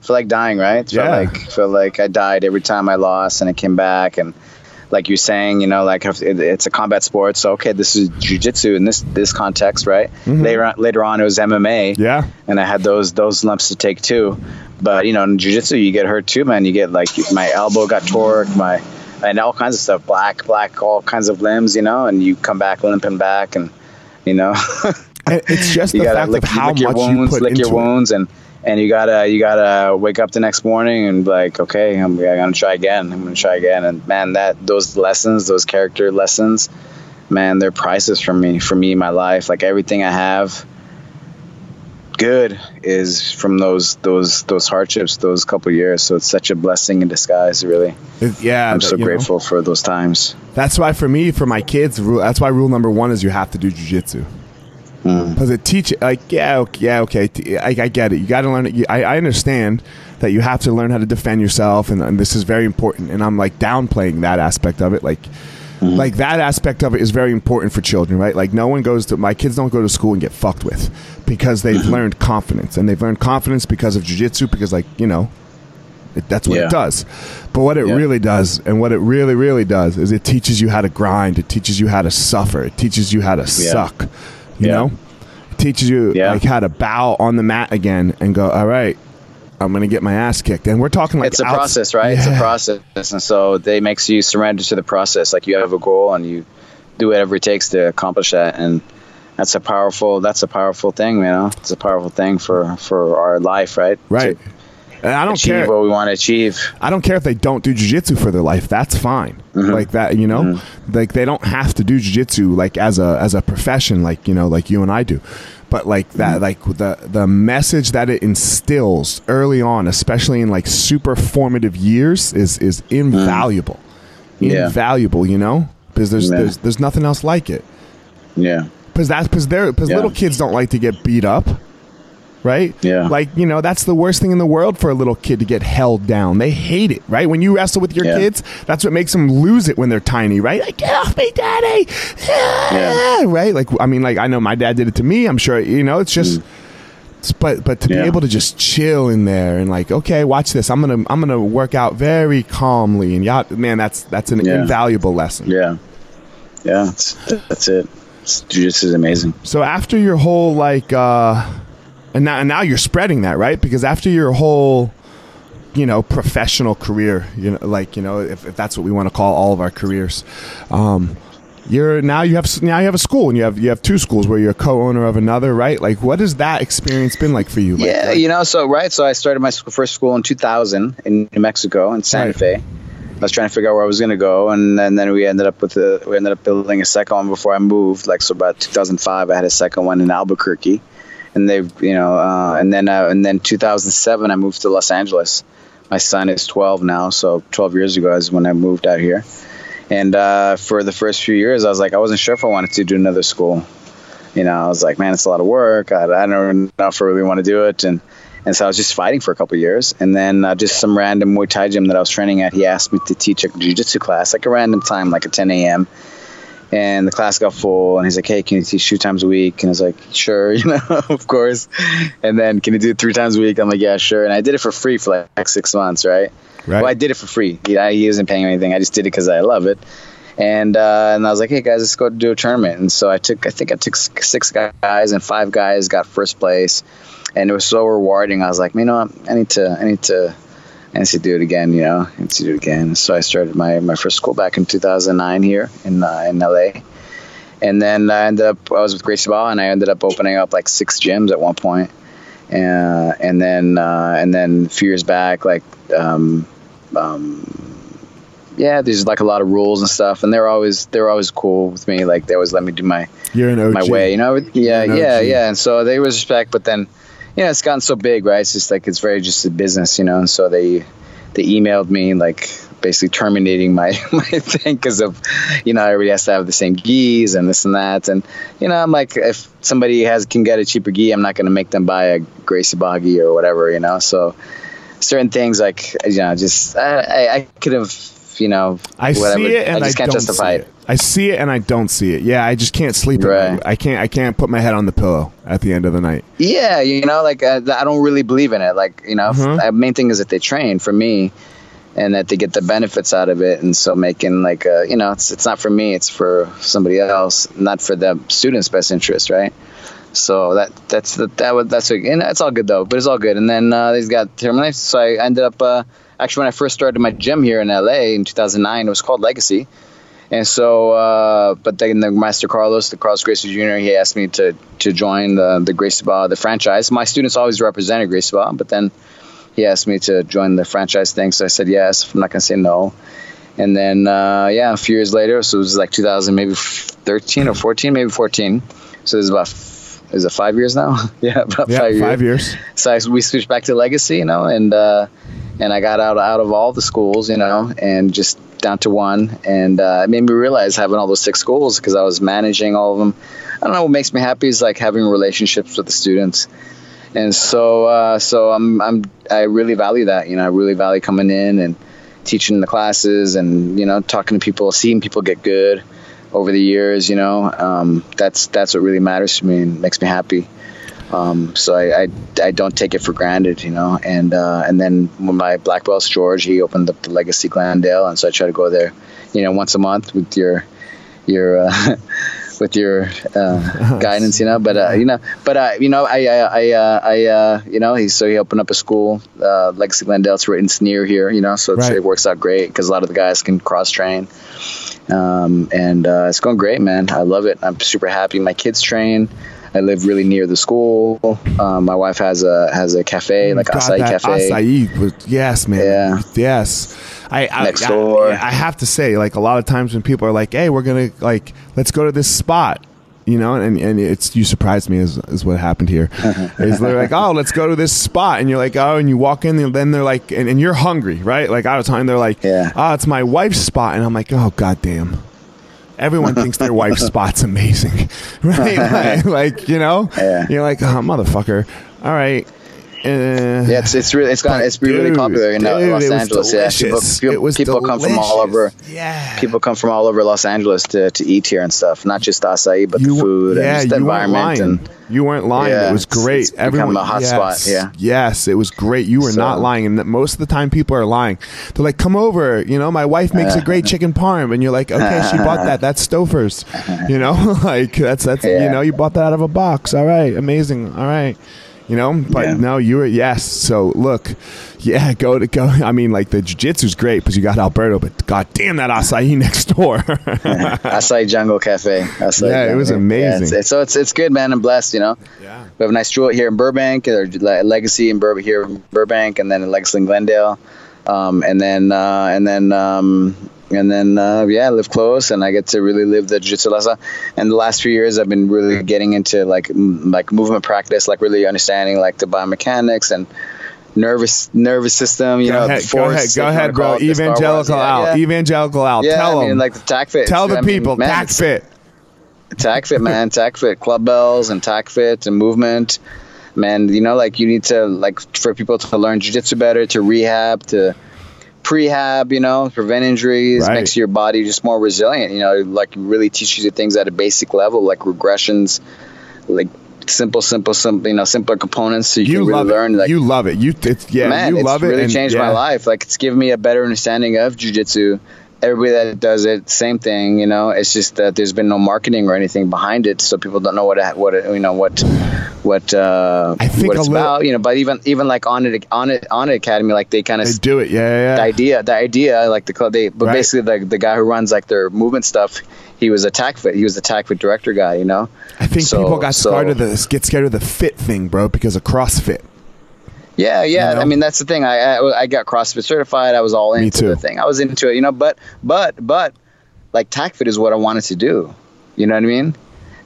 felt like dying, right? Felt Yeah. like felt like I died every time I lost, and I came back, and like you're saying, you know, like it's a combat sport, so okay, this is jujitsu in this this context, right? Later on, later on, it was MMA, Mm-hmm. yeah. and I had those those lumps to take too. But you know, in jiu-jitsu, you get hurt too, man. You get like my elbow got torqued, my and all kinds of stuff, black, black, all kinds of limbs, you know, and you come back limping back, and you know, And It's just you the fact lick, of how much you wounds, put lick into your it. wounds, and and you gotta you gotta wake up the next morning and be like, okay, I'm, I'm gonna try again. I'm gonna try again, and man, that those lessons, those character lessons, man, they're priceless for me, for me, my life. Like everything I have, good is from those those those hardships, those couple years. So it's such a blessing in disguise, really. Yeah, I'm so you know. grateful for those times. That's why for me, for my kids, that's why rule number one is you have to do jujitsu. Mm. Because it teach like yeah okay, yeah okay I, I get it you got to learn it I, I understand that you have to learn how to defend yourself and, and this is very important and I'm like downplaying that aspect of it like Mm-hmm. like that aspect of it is very important for children right like no one goes to my kids don't go to school and get fucked with because they've Mm-hmm. learned confidence and they've learned confidence because of jujitsu because like you know it, that's what Yeah. it does. But what it Yeah. really does, and what it really, really does, is it teaches you how to grind. It teaches you how to suffer. It teaches you how to suck. You Yeah. know, it teaches you Yeah. like how to bow on the mat again and go, all right, I'm gonna get my ass kicked. And we're talking like it's a outs- process, right? It's a process, and so they makes you surrender to the process. Like you have a goal, and you do whatever it takes to accomplish that, and that's a powerful. That's a powerful thing, you know. It's a powerful thing for for our life, right? Right. To, And I don't achieve care what we want to achieve. I don't care if they don't do jujitsu for their life. That's fine. Mm-hmm. Like that, you know, like they don't have to do jujitsu like as a as a profession, like you know, like you and I do. But like that, Mm-hmm. like the the message that it instills early on, especially in like super formative years, is is invaluable. Mm. Yeah. Invaluable, you know, because there's Yeah. there's there's nothing else like it. Yeah. Because that's because they're because Yeah. little kids don't like to get beat up, right? Yeah. Like you know that's the worst thing in the world for a little kid to get held down. They hate it, right? When you wrestle with your Yeah. kids, that's what makes them lose it when they're tiny, right? Like get off me, daddy, Yeah. right? Like I mean, like I know my dad did it to me. I'm sure you know it's just. it's- But but to be Mm. Able to just chill in there and like okay watch this I'm gonna I'm gonna work out very calmly and yeah man that's that's an Yeah. invaluable lesson. Yeah. Yeah. That's, that's it. Jiu-jitsu is amazing. So after your whole like uh and now and now you're spreading that, right? Because after your whole you know, professional career, you know, like, you know, if, if that's what we want to call all of our careers. Um you're now you have now you have a school and you have you have two schools where you're a co-owner of another, right? Like what has that experience been like for you? Like, Yeah, like- you know, so right, so I started my sc- first school in 2000 in New Mexico in Santa Right. Fe. I was trying to figure out where I was going to go, and then, then we ended up with we ended up building a second one before I moved. Like so, about 2005, I had a second one in Albuquerque, and they, you know, uh, and then uh, and then 2007, I moved to Los Angeles. My son is 12 now, so 12 years ago is when I moved out here. And uh, for the first few years, I was like, I wasn't sure if I wanted to do another school. You know, I was like, man, it's a lot of work. I, I don't know if I really want to do it. And and so I was just fighting for a couple years. And then uh, just some random Muay Thai gym that I was training at, he asked me to teach a jiu-jitsu class, like a random time, like at 10 a.m. And the class got full, and he's like, "Hey, can you teach two times a week?" And I was like, "Sure, you know, of course." And then, "Can you do it three times a week?" I'm like, "Yeah, sure." And I did it for free for like six months, right? Right. Well, I did it for free. He, I, he wasn't paying me anything. I just did it because I love it. And uh, and I was like, hey guys, let's go do a tournament. And so I took, I think I took six guys, and five guys got first place, and it was so rewarding. I was like, you know, what? I need to, I need to, Need to do it again. You know, and to do it again. So I started my, my first school back in 2009 here in uh, in LA. And then I ended up, I was with Gracie Barra, and I ended up opening up like six gyms at one point. Uh, and then uh, and then a few years back, like um, um, yeah, there's like a lot of rules and stuff, and they're always they're always cool with me. Like they always let me do my You're an OG. my way, you know. Yeah, yeah, yeah. And so they was respect, but then you know it's gotten so big, right? It's just like it's very just a business, you know. And so they they emailed me like basically terminating my my thing because of you know everybody has to have the same gis and this and that and you know I'm like if somebody has can get a cheaper gi I'm not going to make them buy a Gracie Barra gi or whatever you know so certain things like you know just I I, I could have you know I whatever. see it and I, just can't don't justify see it. I see it and I don't see it. Yeah, I just can't sleep. Right. I can't. I can't put my head on the pillow at the end of the night. Yeah, you know, like uh, I don't really believe in it. Like, you know, Mhm. the main thing is that they train for me, and that they get the benefits out of it. And so making like, uh, you know, it's it's not for me, it's for somebody else, not for the student's best interest, right? So that that's the, that would that's a, and it's all good though, but it's all good. And then uh, these got terminated. So I ended up uh, actually when I first started my gym here in LA in 2009, it was called Legacy. And so, uh, but then the Master Carlos, the Carlos Gracie Jr., he asked me to to join the the Gracie Barra, the franchise. My students always represented Gracie Barra, but then he asked me to join the franchise thing. So I said yes. I'm not gonna say no. And then, uh, yeah, a few years later, so it was like 2000, maybe 13 or 14, maybe 14. So it was about, is it five years now? yeah, about Yeah, five years five years. so I, we switched back to legacy, you know, and uh, and I got out out of all the schools, you know, and just down to one, and uh, it made me realize having all those six schools because I was managing all of them. I don't know what makes me happy is like having relationships with the students, and so uh, so I'm I'm I really value that, you know, I really value coming in and teaching the classes and you know talking to people, seeing people get good over the years, you know, um, that's that's what really matters to me and makes me happy. Um, so I, I, I don't take it for granted, you know. And uh, and then when my black belt's George, he opened up the Legacy Glendale, and so I try to go there, you know, once a month with your your uh, with your uh, guidance, you know. But uh, you know, but uh, you know, I I I, uh, I uh, you know, he so he opened up a school, uh, Legacy Glendale. It's right it's near here, you know, so it's, Right. it works out great because a lot of the guys can cross train. Um, and uh, it's going great, man. I love it. I'm super happy. My kids train. I live really near the school. Um, my wife has a has a cafe, like God, acai cafe. Acai yes, man. Yeah. Yes. I, I Next door. I, have to say, like a lot of times when people are like, "Hey, we're gonna like let's go to this spot," you know, and and it's you surprised me is is what happened here. is they're like, "Oh, let's go to this spot," and you're like, "Oh," and you walk in, and then they're like, and, and you're hungry, right? Like I was time, they're like, Yeah. "Oh, it's my wife's spot," and I'm like, "Oh, goddamn." Everyone thinks their wife's spot's amazing, right? like, like, you know, Yeah. you're like, oh, motherfucker. All right, uh, Yeah, it's it's really it's gone it's really popular in uh, dude, Los Angeles. Yeah, people, people, people come from all over. Yeah. People come from all over Los Angeles to, to eat here and stuff. Not just acai, but the food yeah, and just the environment. And you weren't lying. Yeah, it was great. it's become Everyone, a hot yes, spot, yeah. yes, it was great. You were not lying, and most of the time people are lying. They're like, "Come over." You know, my wife makes a great chicken parm, and you're like, "Okay, she bought that. That's Stouffer's." You know, like that's that's you know, you bought that out of a box. All right, amazing. All right. You know, but Yeah. no, you were yes. So look, yeah, go to go. I mean, like the jiu-jitsu's great because you got Alberto, but god damn that acai next door. acai Jungle Cafe. Acai Yeah, it was amazing. Yeah, it's, it's, so it's it's good, man. I'm blessed. You know, yeah. we have a nice jewel here in Burbank, or Le- Legacy in Bur- here in Burbank, and then in Legacy in Glendale, um, and then uh, and then um, and then uh, yeah, I live close, and I get to really live the jiu-jitsu lesson. And the last few years, I've been really getting into like m- like movement practice, like really understanding like the biomechanics and nervous nervous system. You Go know, ahead, the go ahead, go ahead, bro. call it the Star Wars. Evangelical Yeah, Al, yeah. Evangelical Al. Yeah, tell I mean, them, like the TACFit. tell the I mean, people, man, TACFit. tack fit man TACFit club bells and TACFit and movement man you know like you need to like for people to learn jiu-jitsu better to rehab to prehab you know prevent injuries Right. makes your body just more resilient you know like really teaches you things at a basic level like regressions like simple simple simple you know simpler components so you, You can really love learn it. like you love it. You, it's yeah. man, you it's love it. really changed my life. Like it's given me a better understanding of jujitsu. Everybody that does it, same thing. You know, it's just that there's been no marketing or anything behind it, so people don't know what it, what it, you know what what uh, I think what it's little- about. You know, but even even like on it on it Onnit Academy, like they kind of do it. Yeah, yeah. the idea the idea like the club they but Right. basically the the guy who runs like their movement stuff. He was a TACFit. He was the TACFit director guy. You know. I think So- people got so- scared of the get scared of the fit thing, bro, because of CrossFit. Yeah, yeah. You know? I mean, that's the thing. I, I I got CrossFit certified. I was all into the thing. I was into it, you know. But but but like TACFit is what I wanted to do. You know what I mean?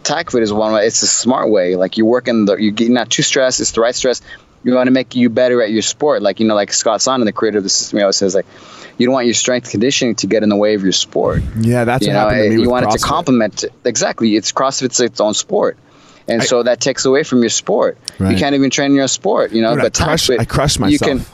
TACFit is one way. It's a smart way. Like you work in the you get not too stressed. It's the right stress. You want to make you better at your sport. Like you know, like Scott Sonnon, the creator of the system, he always says like, you don't want your strength conditioning to get in the way of your sport. Yeah, that's you what know, happened to me you want it to complement exactly. It's CrossFit's its own sport. And I- so that takes away from your sport. Right. You can't even train in your sport, you know. Dude, I but crushed, I crushed You myself. can,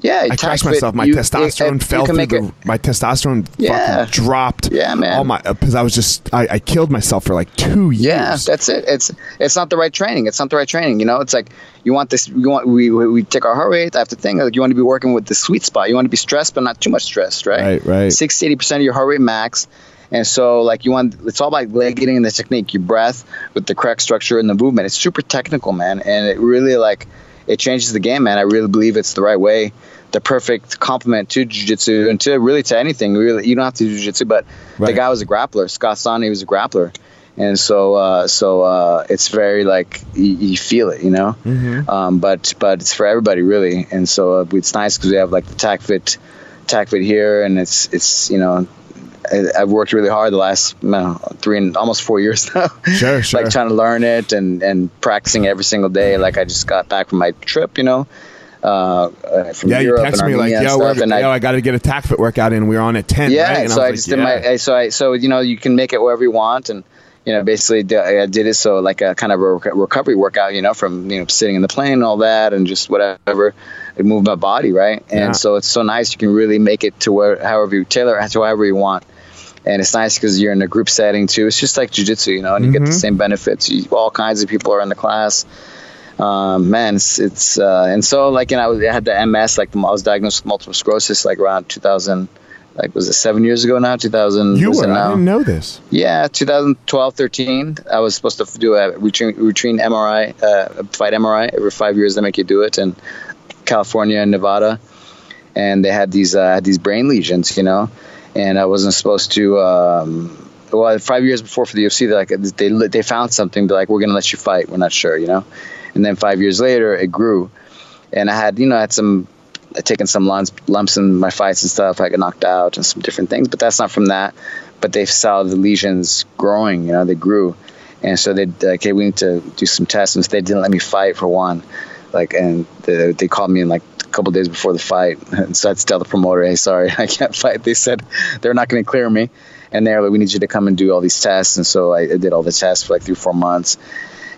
yeah, I crushed myself. My you- testosterone it- fell through the. it- my testosterone Yeah. fucking dropped. Yeah, man. All my uh, because I was just I, I killed myself for like two years. Yeah, that's it. It's it's not the right training. It's not the right training. You know, it's like you want this. You want we we, we take our heart rate. I have to think like you want to be working with the sweet spot. You want to be stressed, but not too much stressed, right? Right, right. 60 80 percent of your heart rate max. And so, like you want, it's all about getting the technique, your breath with the correct structure and the movement. It's super technical, man, and it really like it changes the game, man. I really believe it's the right way, the perfect complement to jiu-jitsu and to really to anything. Really, you don't have to do jiu-jitsu, but Right. the guy was a grappler. Scott Sonnon was a grappler, and so uh, so uh, it's very like you, you feel it, you know. Mm-hmm. Um, but but it's for everybody really, and so uh, it's nice because we have like the TACFit, tack fit here, and it's it's you know. I- I've worked really hard the last I don't know, three and almost four years now. Sure, sure. like trying to learn it and and practicing every single day. Like I just got back from my trip, you know, uh, uh, from Yeah, you Europe text and me like, yo, stuff, and I- yo, I got to get a TACFit workout in. We were on at ten. yeah, right? And so I, was just like, did yeah. my. So I so you know you can make it wherever you want, and you know basically I did it so like a kind of a recovery workout, you know, from you know sitting in the plane and all that, and just whatever. It moved my body right, and Yeah. so it's so nice. You can really make it to where however you tailor it to however you want. And it's nice because you're in a group setting too. It's just like jujitsu, you know, and you get the Mhm. same benefits. You, all kinds of people are in the class. Um, man, it's, it's uh, and so like you know I, was, I had the MS, like I was diagnosed with multiple sclerosis, like around 2000, like was it seven years ago now? 2000. You were. I didn't know this. Yeah, 2012, 13. I was supposed to do a routine, routine MRI, uh, fight MRI every five years. They make you do it in California and Nevada, and they had these uh, had these brain lesions, you know, and I wasn't supposed to. Um, well, five years before for the UFC, like they they found something. They're like, we're gonna let you fight. We're not sure, you know. And then five years later, it grew, and I had you know I had some taken some lumps lumps in my fights and stuff. I got knocked out and some different things, but that's not from that. But they saw the lesions growing. You know, they grew, and so they like, okay, we need to do some tests. And so they didn't let me fight for one, like, and they, they called me in like a couple days before the fight, and so I had to tell the promoter, hey, sorry, I can't fight. They said they're not going to clear me. And they're like, we need you to come and do all these tests. And so I, did all the tests for like three, four months,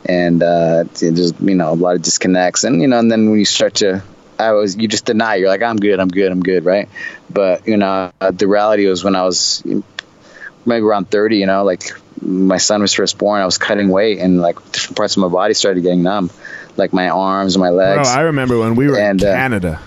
and uh, there's you know a lot of disconnects, and you know, and then when you start to I was you just deny. You're like I'm good I'm good I'm good right? But you know the reality was when I was maybe around 30 you know like my son was first born I was cutting weight and like different parts of my body started getting numb like my arms and my legs Bro, I remember when we were and, in uh, Canada uh,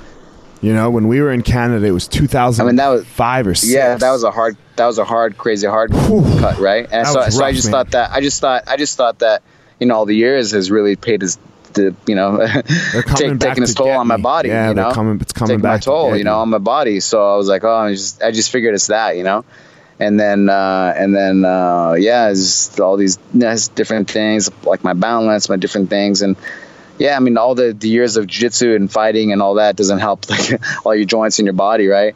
you know, when we were in Canada, it was 2005 I mean, that was, five or six. Yeah, that was a hard, that was a hard, crazy hard cut, right? And so, rough, so I just man. thought that, I just thought, I just thought that, you know, all the years has really paid his, the, you know, take, taking its toll on my body. Yeah, you know, coming, it's coming taking back my toll, you know, on my body. So I was like, oh, I just, I just figured it's that, you know and then uh, and then uh, yeah, it's all these different things like my balance, my different things, and yeah, I mean, all the, the years of jiu-jitsu and fighting and all that doesn't help like all your joints in your body, right?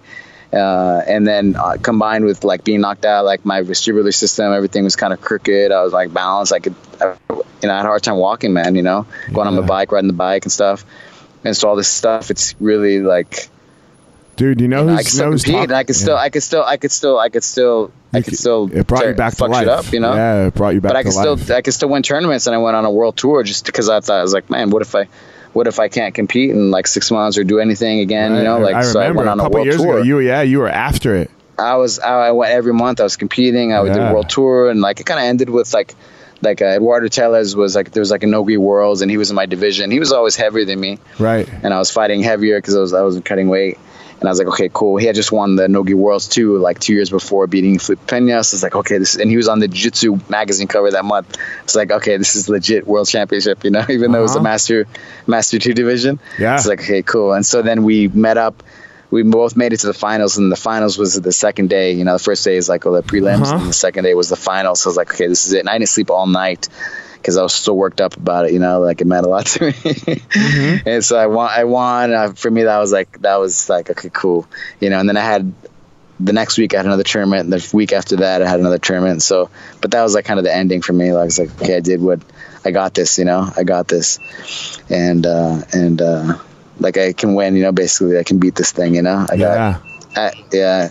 Uh, and then uh, combined with like being knocked out, like my vestibular system, everything was kind of crooked. I was like balanced. I could, I, you know, I had a hard time walking, man. You know, going yeah. on my bike, riding the bike and stuff. And so all this stuff, it's really like Dude, you know, know I can still compete. Talk- I could still, yeah. I could still, I could still, I could still, I could still. It brought you back to life. Up, you know. Yeah, it brought you back. But I could still, I could still win tournaments, and I went on a world tour just because I thought I was like, man, what if I, what if I can't compete in like six months or do anything again? Right. You know, like I so I went on a, a world years tour. Ago, you, yeah, you were after it. I was, I went every month. I was competing. I yeah. did a world tour, and like it kind of ended with like like uh, Eduardo Telles was like there was like a Nogi Worlds and he was in my division. He was always heavier than me, right? And I was fighting heavier because I was I was cutting weight. And I was like, okay, cool. He had just won the Nogi Worlds too, like two years before beating Felipe Pena. So it's like, okay, this, and he was on the Jiu Jitsu magazine cover that month. It's like, okay, this is legit world championship, you know, even uh-huh. though it was a uh-huh. master, master two division. Yeah. It's like, okay, cool. And so then we met up. We both made it to the finals, and the finals was the second day. You know, the first day is like all the prelims, uh-huh. and the second day was the finals. So I was like, okay, this is it. And I didn't sleep all night because I was so worked up about it. You know, like it meant a lot to me. mm-hmm. And so I won. I won. Uh, for me, that was like that was like okay, cool. You know, and then I had the next week I had another tournament. And The week after that, I had another tournament. So, but that was like kind of the ending for me. Like I was like, okay, I did what I got this. You know, I got this, and uh, and uh, like I can win. You know, basically I can beat this thing. You know, I yeah. got, I, yeah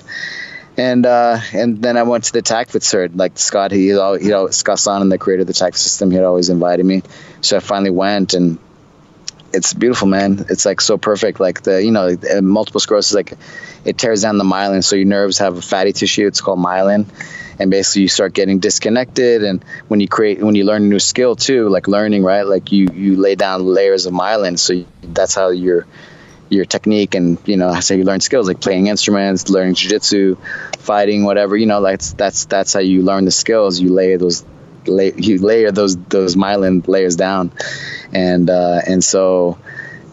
and uh, and then I went to the TACFIT cert. Like Scott, he you know Scott Sonnon, the creator of the TAC system, he had always invited me. So I finally went, and it's beautiful, man. It's like so perfect. Like the you know multiple sclerosis, like it tears down the myelin, so your nerves have a fatty tissue. It's called myelin, and basically you start getting disconnected. And when you create, when you learn a new skill too, like learning, right? Like you you lay down layers of myelin, so you, that's how you're your technique and you know how you learn skills like playing instruments learning jiu-jitsu fighting whatever you know like that's that's how you learn the skills. You lay those lay, you layer those those myelin layers down. And uh, and so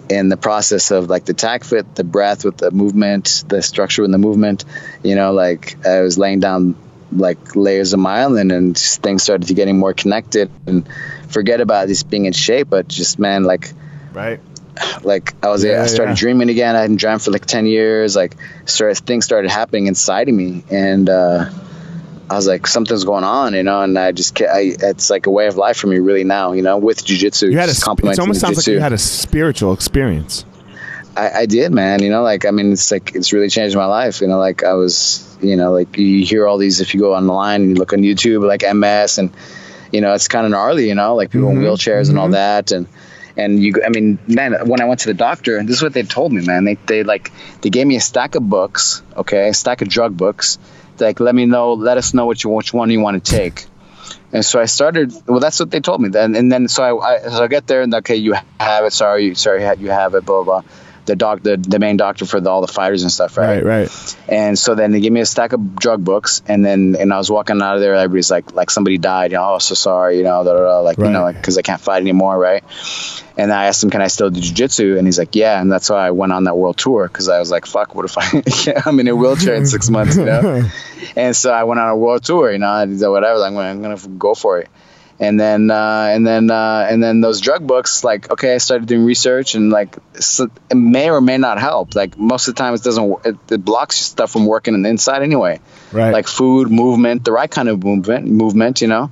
in the process of like the TACFIT the breath with the movement the structure in the movement you know like i was laying down like layers of myelin and things started to getting more connected. And forget about just being in shape but just man like right like I was, yeah, I started yeah. dreaming again. I hadn't dreamed for like ten years. Like, started things started happening inside of me, and uh, I was like, something's going on, you know. And I just, I, it's like a way of life for me, really now, you know, with jujitsu. You had a, it almost sounds like you had a spiritual experience. I, I did, man. You know, like I mean, it's like it's really changed my life. You know, like I was, you know, like you hear all these if you go online and you look on YouTube, like MS, and you know, it's kind of gnarly. You know, like people mm-hmm. in wheelchairs mm-hmm. and all mm-hmm. that, and and you i mean man when i went to the doctor this is what they told me man they, they like they gave me a stack of books okay a stack of drug books like let me know let us know which, which one you want to take and so I started. Well, that's what they told me. Then and then so I, I so I get there and okay, you have it. Sorry, sorry, you have it. Blah blah. blah the doc, the, the main doctor for the, all the fighters and stuff, right? Right, right. And so then they give me a stack of drug books, and then and I was walking out of there, everybody's like, like somebody died, you know, oh, so sorry, you know, da, da, da, like right. you know, like because I can't fight anymore, right? And I asked him, can I still do jujitsu? And he's like, yeah. And that's why I went on that world tour because I was like, fuck, what if I, I'm in a wheelchair in six months, you know? and so I went on a world tour. You know, did whatever. I'm gonna, I'm gonna go for it. And then, uh, and then, uh, and then those drug books. Like, okay, I started doing research, and like, so it may or may not help. Like, most of the time, it doesn't. It, it blocks stuff from working on the inside anyway. Right. Like food, movement, the right kind of movement, movement. You know,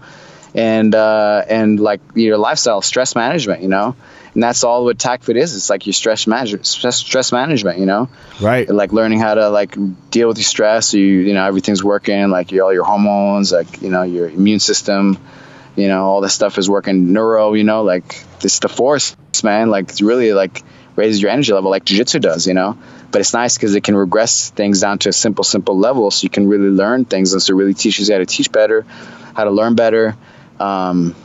and uh, and like your lifestyle, stress management. You know and that's all what TacFit is. It's like your stress management, stress, stress management, you know, right? Like learning how to like deal with your stress. So you, you know, everything's working, like your, all your hormones, like you know, your immune system, you know, all this stuff is working. Neuro, you know, like this the force, man. Like it's really like raises your energy level, like jiu-jitsu does, you know. But it's nice because it can regress things down to a simple, simple level, so you can really learn things, and so it really teaches you how to teach better, how to learn better. Um,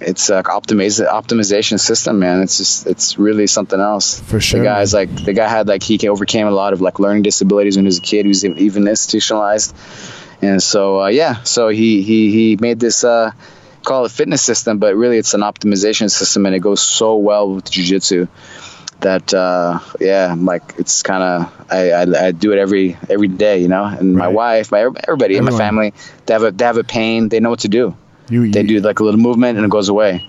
it's a optimization optimization system, man. It's just it's really something else. For sure. The guy's like the guy had like he overcame a lot of like learning disabilities when he was a kid. He was even institutionalized, and so uh, yeah, so he he he made this uh, call it fitness system, but really it's an optimization system, and it goes so well with jujitsu that uh, yeah, like it's kind of I, I, I do it every every day, you know. And right. my wife, my everybody Everyone. in my family, they have a they have a pain, they know what to do. You, you, they do like a little movement and it goes away.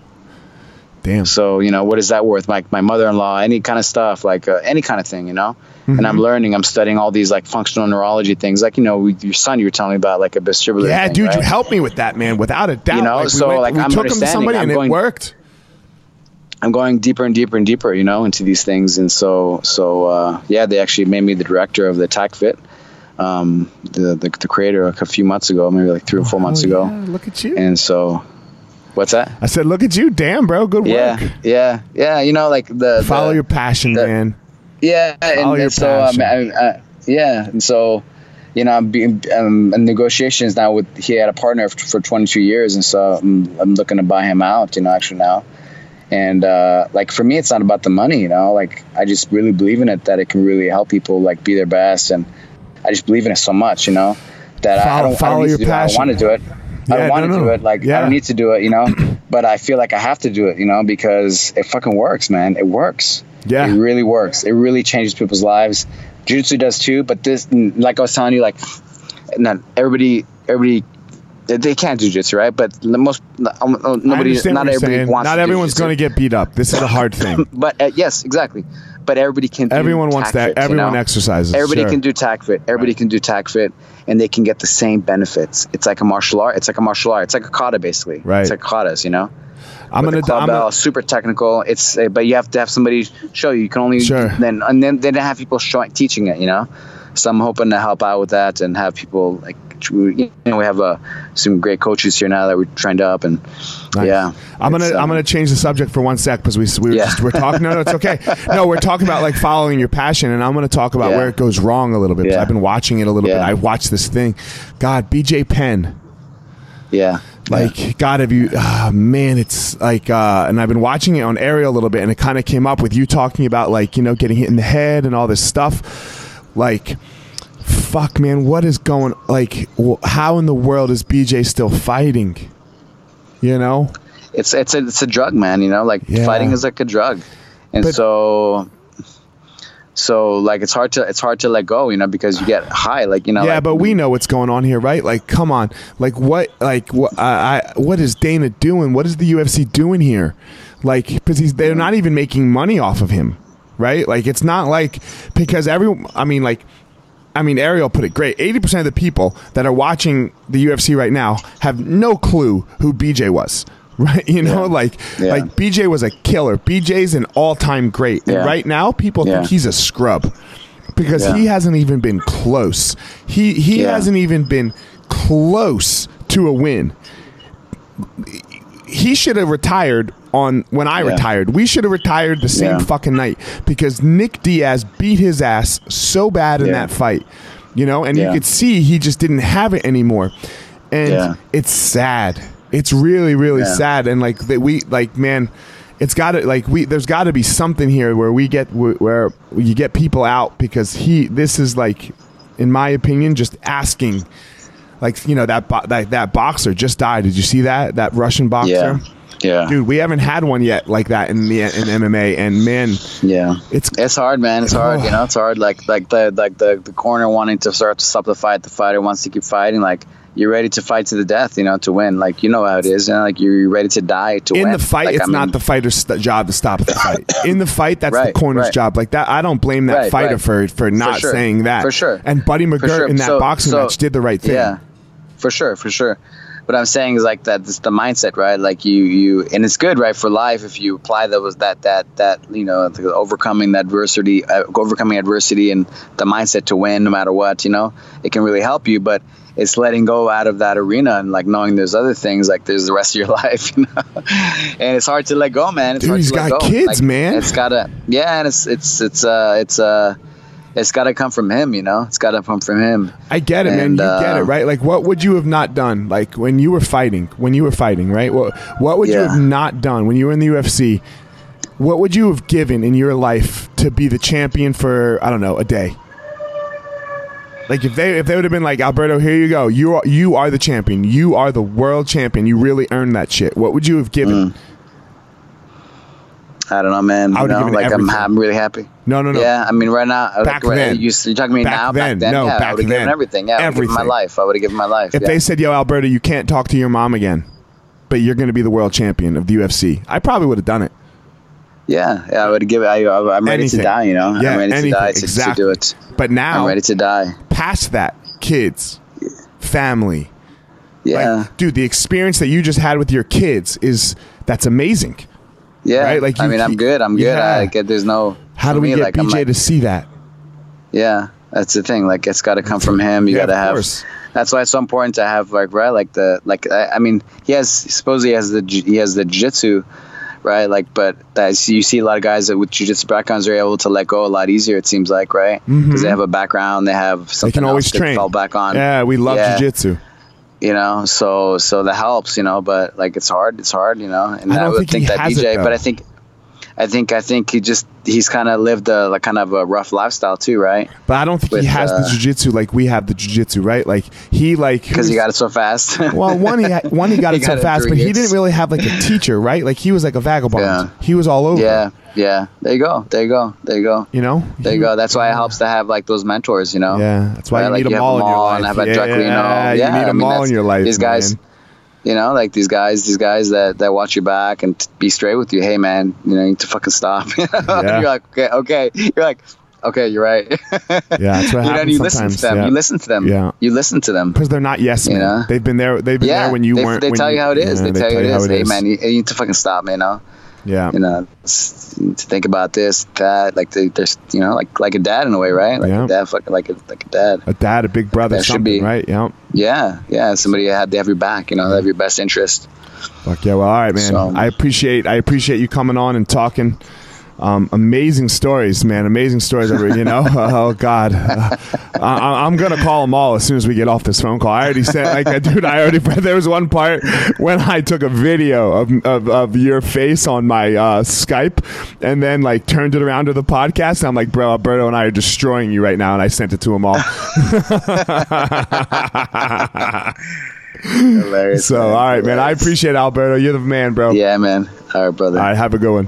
Damn. So you know what is that worth? Like my mother-in-law, any kind of stuff, like uh, any kind of thing, you know. Mm-hmm. And I'm learning. I'm studying all these like functional neurology things, like you know, your son you were telling me about, like a vestibular. Yeah, thing, dude, right? you helped me with that, man, without a doubt. You know, like, so we went, like we I'm took him to somebody I'm and going, it worked. I'm going deeper and deeper and deeper, you know, into these things, and so so uh, yeah, they actually made me the director of the TACFit um, the, the, the creator a few months ago, maybe like three or four months oh, ago. Look at you. And so What's that? I said, look at you, damn, bro, good yeah, work. Yeah, yeah, You know, like the follow the, your passion, the, man. Yeah, follow and, and so um, I, I, yeah, and so you know, I'm being um, in negotiations now with he had a partner for, for 22 years, and so I'm, I'm looking to buy him out. You know, actually now. And uh, like for me, it's not about the money, you know. Like I just really believe in it that it can really help people like be their best, and I just believe in it so much, you know, that follow, I, don't, follow I don't your do passion. I want to do it. Yeah, I don't want to no. do it. Like Yeah. I don't need to do it, you know. but I feel like I have to do it, you know, because it fucking works, man. It works. Yeah. It really works. It really changes people's lives. Jiu-jitsu does too, but this, like I was telling you, like, not everybody, everybody, they- can't do jiu-jitsu, right? But the most, um, uh, nobody, not everybody wants. Not everyone's going to get beat up. This is a hard thing. But uh, yes, exactly. But everybody can. Do Everyone wants that. fit, you Everyone know? exercises. Everybody sure. can do TACFit. Everybody can do TACFit, and they can get the same benefits. It's like a martial art. It's like a martial art. It's like a kata, basically. Right. It's like katas, you know. I'm gonna. club I'm gonna super technical. It's uh, but you have to have somebody show you. You can only Sure. then and then they don't have people showing teaching it. You know. So I'm hoping to help out with that and have people like you know we have uh, some great coaches here now that we're trained up and Nice. yeah. I'm gonna um, I'm gonna change the subject for one sec because we we were, Yeah. just, we're talking. No, no, it's okay. No, we're talking about like following your passion, and I'm gonna talk about Yeah. where it goes wrong a little bit. Yeah. I've been watching it a little bit. Yeah. I watched this thing. God, BJ Penn. yeah. Like God, have you? ah, man, it's like, uh, and I've been watching it on Ariel a little bit, and it kind of came up with you talking about like you know getting hit in the head and all this stuff. Like, fuck, man, what is going? Like, how in the world is BJ still fighting? You know, it's it's a it's a drug, man. You know, like Yeah. fighting is like a drug, and But- so so like it's hard to it's hard to let go, you know, because you get high, like you know. yeah, like, but we know what's going on here, right? Like, come on, like what, like what, I, I, what is Dana doing? What is the UFC doing here? Like, because he's they're not even making money off of him, right? Like, it's not like because every I mean, like. I mean, Ariel put it great. Eighty percent of the people that are watching the UFC right now have no clue who BJ was. Right, you know, Yeah. like Yeah. like BJ was a killer. BJ's an all time great. And Yeah. right now, people think he's a scrub because he hasn't even been close. He he hasn't even been close to a win. He should have retired on when I Yeah. retired. We should have retired the same Yeah. fucking night because Nick Diaz beat his ass so bad in Yeah. that fight. You know, and you could see he just didn't have it anymore. And it's sad. It's really really sad and like that we like man it's got to like we there's got to be something here where we get where you get people out because he this is like in my opinion just asking Like you know that bo- that that boxer just died. Did you see that? That Russian boxer. Yeah. Yeah. Dude, we haven't had one yet like that in the in MMA, and man, Yeah. it's It's hard, man. It's hard. You oh. know, it's hard. Like like the like the, the corner wanting to start to stop the fight, the fighter wants to keep fighting. Like you're ready to fight to the death. You know, to win. Like you know how it is. You know, like you're ready to die to in win. the fight. Like, it's I mean, not the fighter's job to stop the fight. In the fight, that's the corner's right. job. Like that, I don't blame that Right, fighter right. for for not sure. saying that. For sure. And Buddy McGirt sure. in that So- boxing so- match did the right thing. Yeah, for sure, for sure. What I'm saying is like that. It's the mindset, right? Like you, you, and it's good, right, for life if you apply those that that that you know the overcoming the adversity, uh, overcoming adversity, and the mindset to win no matter what. You know, it can really help you, but. It's letting go out of that arena and like knowing there's other things like there's the rest of your life, you know. and it's hard to let go, man. It's Dude, hard he's to let got go. kids, Like, man. It's gotta, yeah, and it's it's it's uh it's uh it's gotta come from him, you know. It's gotta come from him. I get it, man. And, You get it, uh, right? Like, what would you have not done? Like when you were fighting, when you were fighting, right? What what would you have not done when you were in the UFC? What would you have given in your life to be the champion for I don't know a day? Like if they if they would have been like Alberto, here you go, you are you are the champion, you are the world champion, you really earned that shit. What would you have given? Mm. I don't know, man. I You would've know, like I'm. I'm really happy. No, no, no. Yeah, I mean, right now, like, Back right, then. You, you're talking to me Back now. then. Back then, No, yeah, back I would have given then. everything. Yeah, I would have given my life. I would have given my life. If yeah. they said, "Yo, Alberto, you can't talk to your mom again, but you're going to be the world champion of the UFC," I probably would have done it. yeah, yeah, I would have given. I, I'm ready Anything. to die. You know, Yeah, I'm ready anything. to die to, to Exactly. do it. But now, I'm ready to die. past that, kids, family, Yeah, like, dude, the experience that you just had with your kids is that's amazing. Yeah. right, like I you- mean, I'm good. I'm good. Yeah. I get. There's no. How do we me, get like, BJ like- to see that? Yeah, that's the thing. Like it's got to come from him. You Yeah, got to have. course. That's why it's so important to have like right, like the like. I, I mean, he has supposedly he has the he has the jiu-jitsu, right? Like, but that's you see a lot of guys that with jiu-jitsu backgrounds are able to let go a lot easier. It seems like right because they have a background, they have something Mm-hmm. They can always else train. fall back on. Yeah, we love Yeah. jujitsu. You know, so so that helps. You know, but like it's hard. It's hard. You know, and I I, would think think, that BJ, but I think. I think I think he just he's kind of lived a like kind of a rough lifestyle too, right? But I don't think he With, has the uh, jujitsu like we have the jujitsu, right? Like he like Because he got it so fast. Well, one he had, one he got He it so it fast, but he didn't really have like a teacher, right? Like he was like a vagabond. Yeah. He was all over. Yeah, yeah. There you go. There you go. There you go. You know. There you go. That's why it helps to have like those mentors. You know. Yeah, that's why Right, you like need you them all in your life. and have a yeah, Draculino. you Yeah, need I them mean, all in your life. these guys- man. You know, like these guys, these guys that, that watch your back and t- be straight with you. Hey, man, you know, you need to fucking stop. Know? Yeah. You're like, okay, okay. You're like, okay, you're right. Yeah, that's what you happens and you listen to them. yeah. You listen to them. Yeah. You listen to them. because they're not yes men. You know? They've been there. They've been yeah, there when you they, weren't. They tell you how it is. yeah, they, tell you how it is. Hey, man, you, you need to fucking stop, man. You know, Yeah. you know, to think about this, that, like they, there's, you know, like like a dad in a way, right? Like Yeah. a dad, fucking like a like a dad. A dad, a big brother, That should be- right? Yeah. Yeah, yeah. Somebody had they have your back. You know, they have your best interest. Fuck yeah. Well, all right, man. So- I appreciate. I appreciate you coming on and talking. Um, amazing stories, man. Amazing stories. Over, you know. oh God, uh, I, I'm gonna call them all as soon as we get off this phone call. I already said, like, dude, I already. There was one part when I took a video of of, of your face on my uh, Skype, and then like turned it around to the podcast. I'm like, bro, Alberto and I are destroying you right now, and I sent it to them all. Hilarious. so, all right, man. I appreciate it, Alberto. You're the man, bro. Yeah, man. All right, brother. All right, have a good one.